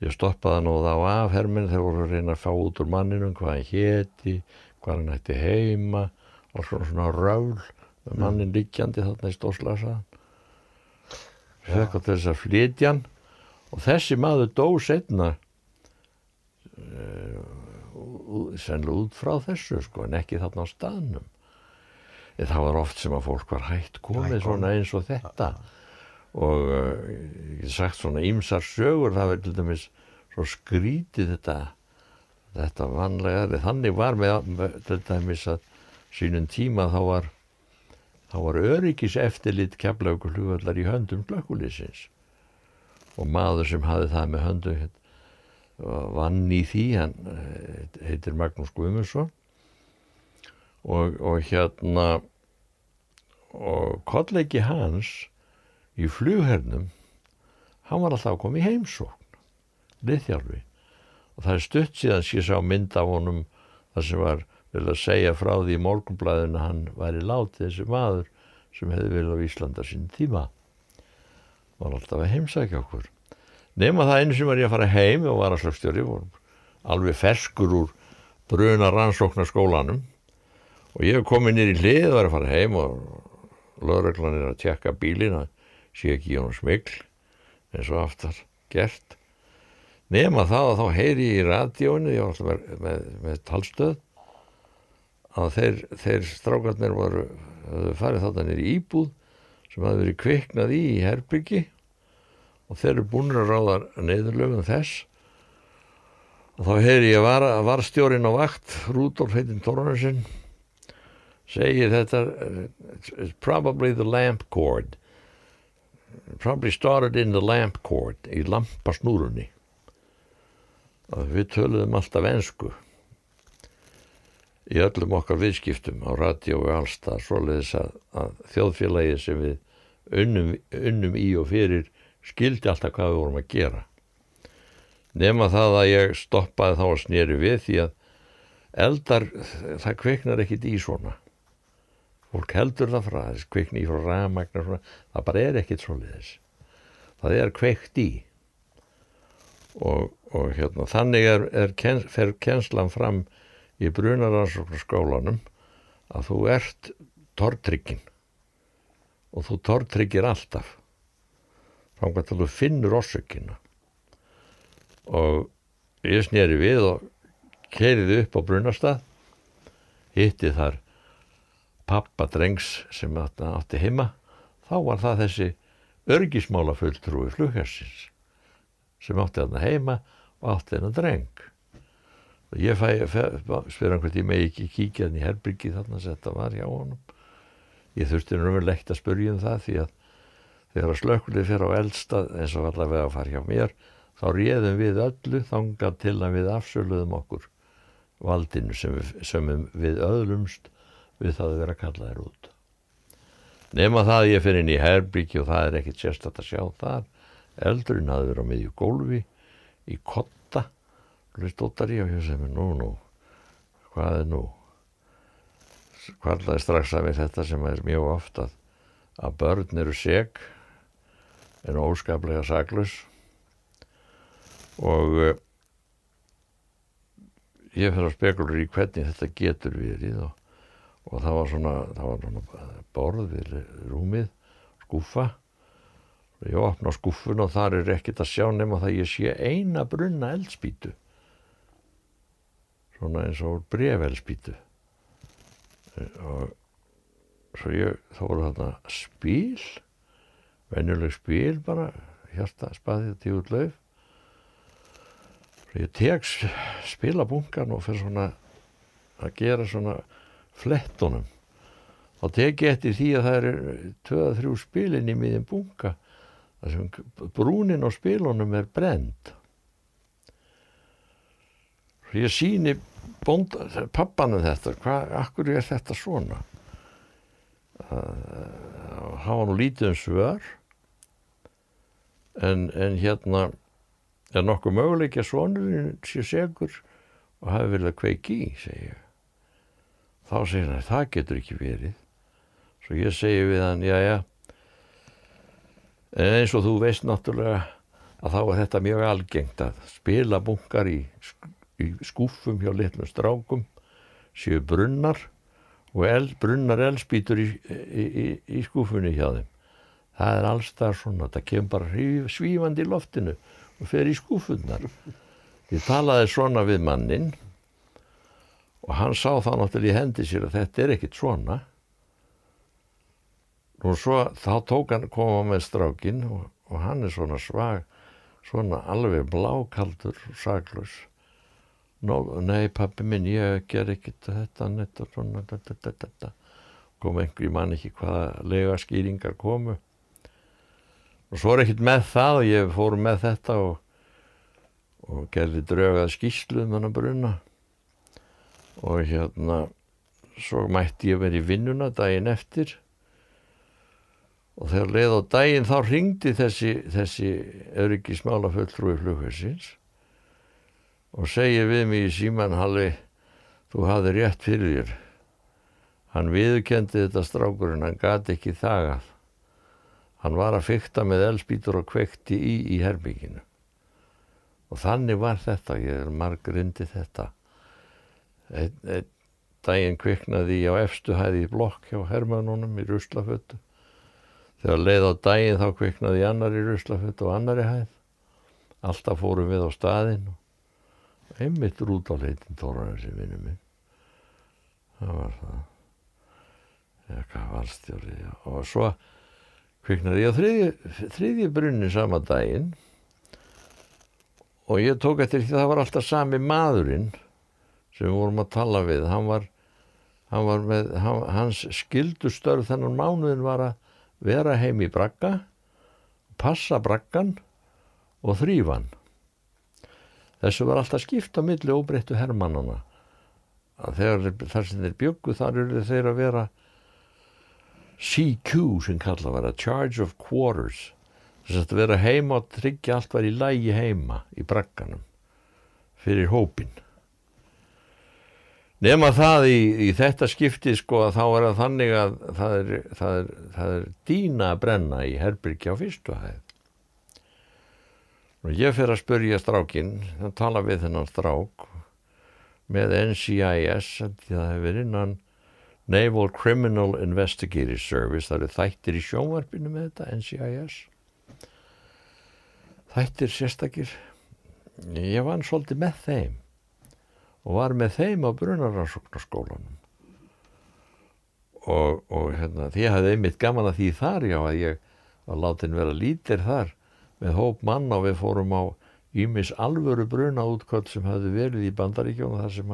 Speaker 1: Ég stoppaði nú þá af herminn þegar voru að reyna að fá út úr manninum hvað hann héti, hvað hann ætti heima og svona, svona röfl með mannin liggjandi þarna í stóðslasaðan fekk á þess að flytja hann og þessi maður dó setna uh, sennilega út frá þessu sko en ekki þarna á staðnum. En það var oft sem að fólk var hægt komið
Speaker 2: Hætt
Speaker 1: svona eins og þetta. Og uh, ég get sagt svona ýmsar sögur það verður til dæmis svo skrítið þetta þetta vanlega þannig var með, með til dæmis að sínum tíma þá var þá var öryggis eftirlit keflaugur hlugvallar í höndum slökkulísins og maður sem hafði það með hérna, vann í því hann eh, heitir Magnús Guðmundsson. Og, og hérna og kollegi hans í flughernum hann var alltaf koma í heimsókn liðþjálfi og það er stutt síðan sér sá mynd af honum þar sem var vel að segja frá því í morgunblæðinu hann væri látið þessi maður sem hefði vel á Íslanda sín tíma var alltaf að heimsækja okkur. Nema það einu sem var ég að fara heim og var að slögstjóri alveg ferskur úr bruna rannsóknarskólanum. Og ég hef komið nýr í hlið og var að fara heim og lögreglan er að tjekka bílin að sé ekki í honum smikl eins og aftar gert. Nema það að þá heyri ég í radíóinu ég var alltaf með, með, með talstöð að þeir, þeir strákarnir voru farið þarna nýr í íbúð sem hafði verið kviknað í í herbyggi og þeir eru búin að ráða neyðurlöfum þess. Og þá heyri ég var, varstjórin á vakt Rúdolf heitinn Tórnarsson segir þetta it's probably the lamp cord. Probably started in the lamp cord í lampasnúrunni. Og við töluðum alltaf ensku í öllum okkar viðskiptum á og allstað svoleiðis að, að þjóðfélagi sem við unnum, unnum í og fyrir skildi alltaf hvað við vorum að gera. Nema það að ég stoppaði þá að snýri við því að eldar, það kveiknar ekkit í svona. Fólk heldur það frá þess kveikni frá ramagnar svona, það bara er ekkit svoleiðis. Það er kveikt í. Og, og hérna þannig er, er fer kenslan fram í brunaransóknarskólanum að þú ert tortryggin og þú tortryggir alltaf. Þannig að þú finnur orsökina. Og ég snýri við og keiriði upp á brunastað hitti þar pappa drengs sem átti heima. Þá var það þessi örgismála fulltrúi flughersins sem átti þarna heima og átti þennan dreng ég fæ, spyr hann hvort ég megi ekki kíkja hann í herbyrgi þarna sem þetta var hjá honum. Ég þurfti náttúrulega að spurja um það því að þegar að slökkulið fyrir á eldstað eins og allavega að fara hjá mér þá réðum við öllu þangað til að við afsöluðum okkur valdinu sem við, sem við öðlumst við það að vera kallaðir út. Nema það að ég fyrir inn í herbyggi og það er ekkit sérstatt að sjá þar. Eldurinn hafði verið á miðju gólfi í kotta hlustóttar ég og ég segi nú nú. Hvað er nú? Hvaðlaði strax við þetta sem er mjög oft að, að börn eru seg en óskaplega saglus og uh, ég fyrir að spekulur í hvernig þetta getur verið og, og það var svona, svona borð við rúmið, og ég opna á skúfun og þar er ekkit að sjá nema það ég sé eina brunna eldspítu svona eins og brefelspítu og svo ég, þá voru þarna spíl venjuleg spíl bara hjarta spaðið tíut lauf. Ég tek spilabungan og fyrir svona að gera svona flettunum. Þá tek ég eftir því að það eru töða þrjú spilin í miðin bunga þar sem brúnin á spilunum er brend ég síni pappanum þetta. Hvað, akkur er þetta svona? Það hafa nú lítið um svör. En, en hérna er nokkuð möguleik að svonurinn sé segur og hafi verið að kveiki í, segja þá segir hann, það getur ekki verið. Svo ég segi við hann, já já. En eins og þú veist náttúrulega að þá er þetta mjög algengt að spila bunkar í, í skúfum hjá litlum strákum séu brunnar og eld, brunnar eldspýtur í, í, í, skúfunni hjá þeim. Það er alls það svona það kemur bara svífandi í loftinu og fer í skúfunnar ég talaði svona við mannin og hann sá það náttúrulega í hendi sér að þetta er ekkit svona. Og svo þá tók hann koma með strákin og, og hann er svona svag svona alveg blákaldur og saklaus Nó, nei pappi minn ég ger ekkit þetta og svona þetta, þetta, þetta. kom einhver, ég man ekki hvaða lega skýringar komu. Og svo er ekkit með það og ég fór með þetta og, og gerði draugað skýslu um hann bruna. Og hérna svo mætti ég verið í vinnuna daginn eftir. Og þegar leið á daginn þá ringdi þessi, þessi öryggismála fulltrúi flughersins og segir við mig í síman Halli, þú hafði rétt fyrir þér. Hann viðurkendi þetta strákurinn hann gati ekki þagað. Hann var að fykta með elspítur og kvekti í í herbygginu og þannig var þetta ég er marg rindi þetta. Einn ein, daginn kviknaði ég á efstu hæði í blokk hjá hermannunum í ruslafötu. Þegar leið á daginn þá kviknaði ég annar í ruslafötu og annari hæð. Alltaf fórum við á staðinn og einmitt rút á leitin Tóranesi vinnu minn. Það var það. Eða hvað valstjóri og svo kviknaði ég á þriðji, þriðji brunni sama daginn. Og ég tók eftir því það var alltaf sami maðurinn sem við vorum að tala við. Hann var, hann var með hann, hans skildustörf þennan mánuðin var að vera heim í bragga passa braggan og þrýfan þessu var alltaf skipt á milli óbreyttu hermannana að þegar þar sem þeir byggu þar eru þeir að vera CQ sem kalla að Charge of Quarters. Þess að vera heima og tryggja allt var í lægi heima í bragganum fyrir hópin nema það í, í þetta skipti sko að þá er það þannig að það er, það er, það er dýna að brenna í herbyrgi á fyrstu hæð og ég fer að spurja strákin þannig tala við þennan strák með NCIS það hefur innan Naval Criminal Investigative Service það eru þættir í sjónvarpinu með þetta NCIS þættir sérstakir. Ég vann svolítið með þeim og var með þeim á brunaransóknarskólanum og, og hérna, því hafði einmitt gaman að því þar já að ég var látin vera lítir þar með hóp mann og við fórum á Ímis alvöru bruna útköld sem hafði verið í bandaríkjónu þar sem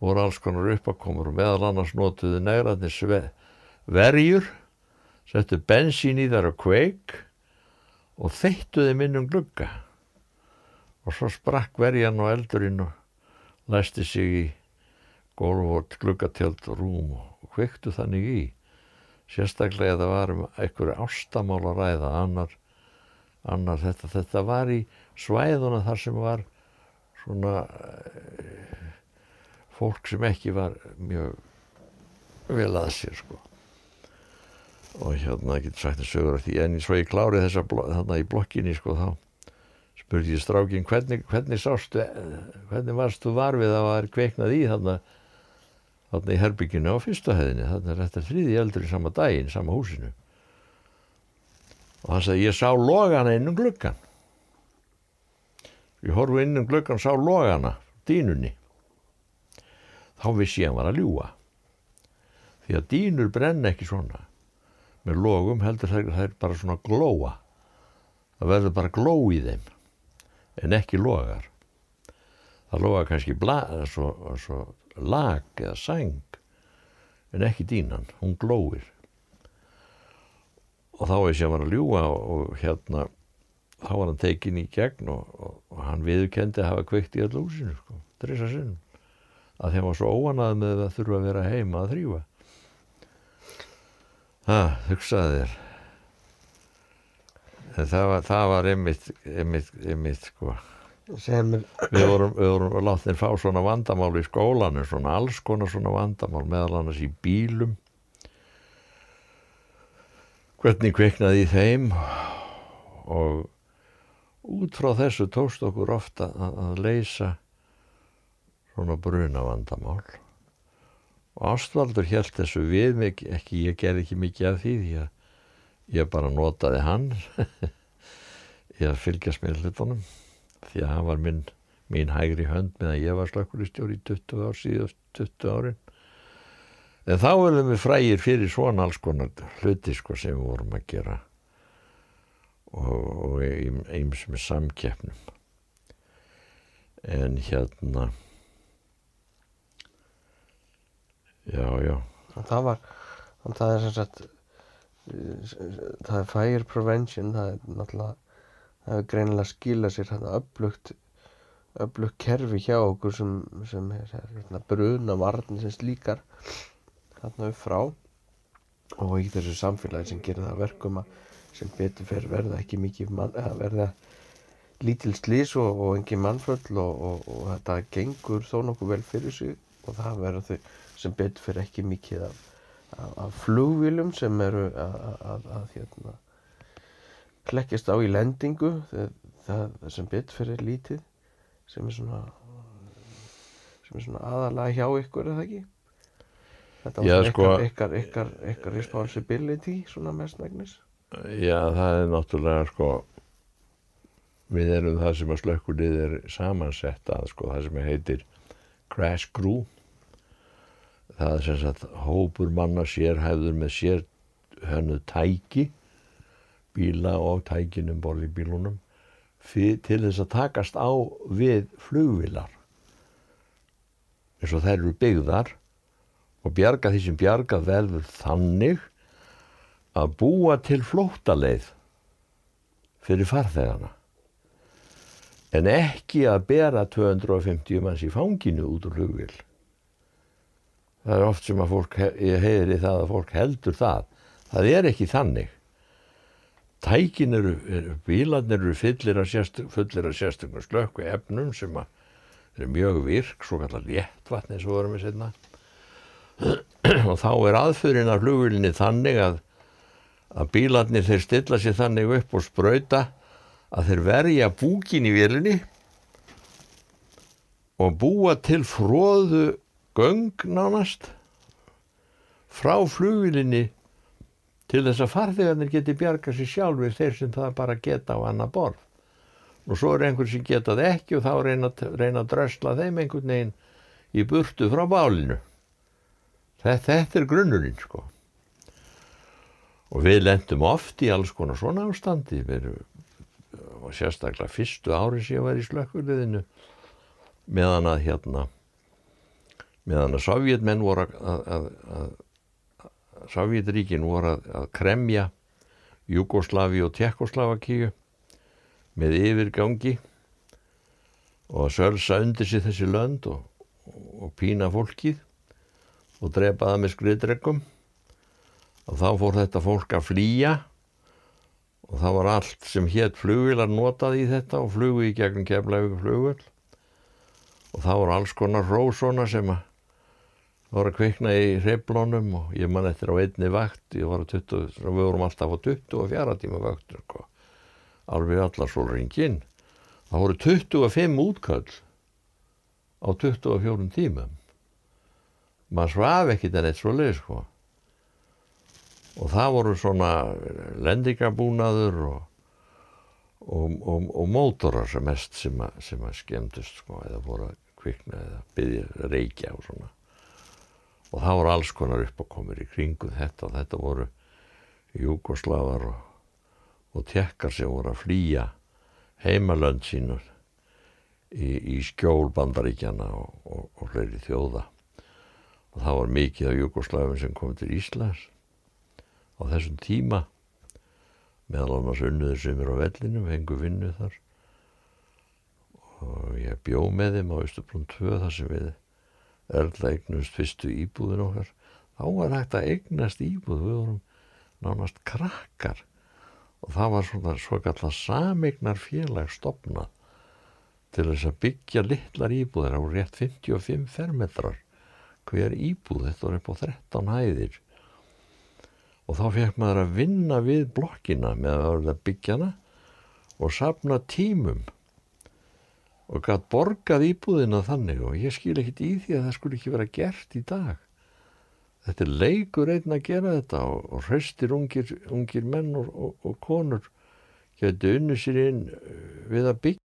Speaker 1: voru alls konar uppakomur og meðal annars notuðu negraðnir verjur, settu bensín í þar og kveik og þeittuði minnum glugga. Og svo sprakk verjan og eldurinn og læsti sig í gólf og gluggatjöld og rúm og kveiktu þannig í. Sérstaklega það var um einhverju ástamál að ræða annar, annar þetta, þetta var í svæðuna þar sem var svona uh, fólk sem ekki var mjög vel að sér sko. Og hérna getur sagt að sögur því. En svo ég klárið þessa þarna í blokkinni sko þá spurði ég strákin hvernig, hvernig sástu hvernig varst þú varfið að það var kveiknað í þarna þarna í herbygginu á fyrsta hefðinni þarna er þetta þriði eldur í sama daginn, sama húsinu og hann sagði ég sá logana innum gluggan ég horfu innum gluggan sá logana dýnunni. Þá vissi ég að hann var að ljúa því að dýnur brenna ekki svona. Með logum heldur það er bara svona glóa. Það verður bara gló í þeim en ekki logar. Það loga kannski bla, svo, svo lag eða sæng en ekki dýnan, hún glóir og þá veist ég að hann var að ljúa og, og hérna þá var hann tekin í gegn og, og, og hann viðkendi að hafa kveikt í allu húsinu sko, drisa sinnum. Að þeim var svo óanað með að þurfa að vera heima að þrýfa það, hugsaði þér. En það var, það var einmitt, einmitt, einmitt sko.
Speaker 2: Sem er
Speaker 1: við vorum, vorum látið fá svona vandamál í skólanu, svona alls konar svona vandamál, meðal annars í bílum hvernig kveiknaði í þeim? Og út frá þessu tókst okkur ofta að, leysa svona bruna vandamál og Ástvaldur held þessu við mig ekki, ég gerði ekki mikið af því því að ég bara notaði hann ég að fylgjast með hlutunum. Því að hann var minn, mín hægri hönd meðan ég var slökkulistjóri í 20 ár síðast 20 árin en þá erum við frægir fyrir svona alls konar hluti sko sem við vorum að gera. Og, eins með samkeppnum. En hérna já, já.
Speaker 2: Það var það er sem sagt það er fire prevention það er náttúrulega það hefur greinilega skilað sér þetta upplugt upplugt kerfi hjá okkur sem, sem er, er, er bruna varnir sem slíkar þarna upp frá. Og í þessu samfélagi sem gerir það verkum að sem betur fer verða ekki mikið mann, verða lítil slís og, og engin mannföll og, og, og þetta gengur þó nokkuð vel fyrir sig. Og það verður þau sem betur fyrir ekki mikið af, af, af flugvílum sem eru að, að hérna, klekkjast á í lendingu. Það, það sem betur fyrir lítið sem er svona sem er svona aðalega hjá ykkur eða ekki þetta var
Speaker 1: Já,
Speaker 2: svona
Speaker 1: sko-
Speaker 2: ykkar, ykkar, ykkar, responsibility svona mestmægnis
Speaker 1: Já, það er náttúrulega sko við erum það sem að slökkulið er samansett að sko það sem heitir crash crew. Það er sem sagt hópur manna sérhæfður með sér hönnu tæki bíla og tækinum borð í bílunum fyr, til þess að takast á við flugvilar eins og þær eru byggðar og bjarga því sem bjarga verður þannig að búa til flóttaleið fyrir farþegana. En ekki að bera 250 manns í fanginu út úr hugvil það er oft sem að fólk heyri það að fólk heldur það. Það er ekki þannig. Tækin eru, eru bílarnir eru fullir af sérstökum slökku efnum sem að eru mjög virk, svo kallar léttvatni eins og vorum við setna og þá er aðfyrin af flugvilinni þannig að að bílarnir þeir stilla sér þannig upp og sprauta að þeir verja búkin í vélinni og búa til fróðu göng nánast frá flugvilinni til þess að farþegarnir geti bjarga sér sjálfur þeir sem það bara geta á annar borð. Og svo er einhver sem geta það ekki og þá reyna, reyna að drösla þeim einhvern veginn í burtu frá bálinu þetta, er grunnurinn sko. Og við lendum oft í alls konar svona ástandi. Við og sérstaklega fyrstu ári sem ég var í slökkuliðinu meðan að hérna meðan að sovjetmenn voru að, að, að, að sovjetríkin voru að, kremja Júgoslavi og Tjekkoslavakíu með yfirgangi og að sölsa undir sig þessi lönd og, og pína fólkið og drepa það með skriðdregum og þá fór þetta fólk að flýja og það var allt sem hétt flugvilar notað í þetta og flugu í gegnum keflavíku flugvöld og það voru alls konar rósona sem að voru að kvikna í hreiflónum og ég man eftir á einni vakt ég var að 20, við vorum alltaf á 24 tíma vaktur sko. alveg allar svo ringin það voru 25 útköll á 24 tímum maður svaf ekkit en eitt svo leið sko. Og það voru svona lendingabúnaður og, og, og, og mótorar sem mest sem að, sem að skemmtust sko, eða voru að kvikna eða byggja reykja og svona. Og það voru alls konar uppákomur í kringu þetta og þetta voru júkoslavar og, og tekkar sem voru að flýja heimalönd sínur í, í skjól bandaríkjana og, og fleiri þjóða og það var mikið af júkoslavum sem kom til Íslands á þessum tíma. Meðal annars unnuður sem er á vellinu hengu vinnu þar. Og ég bjó með þeim á Östublum 2 þar sem við erla eignust fyrstu íbúðin okkar. Þá var hægt að eignast íbúð. Við vorum nánast krakkar. Og það var svona svo kallar samignar félag stopnað til þess að byggja litlar íbúðir á rétt 55 fermetrar hver íbúð þetta var upp á 13 hæðir. Og þá fekk maður að vinna við blokkina með að verða byggjana og sapna tímum. Og gætt borgað íbúðina þannig og ég skil ekkit í því að það skulle ekki vera gert í dag. Þetta er leikur einn að gera þetta og, hraustir ungir, ungir menn og, og, og konur geti unnu sér inn uh, við að byggja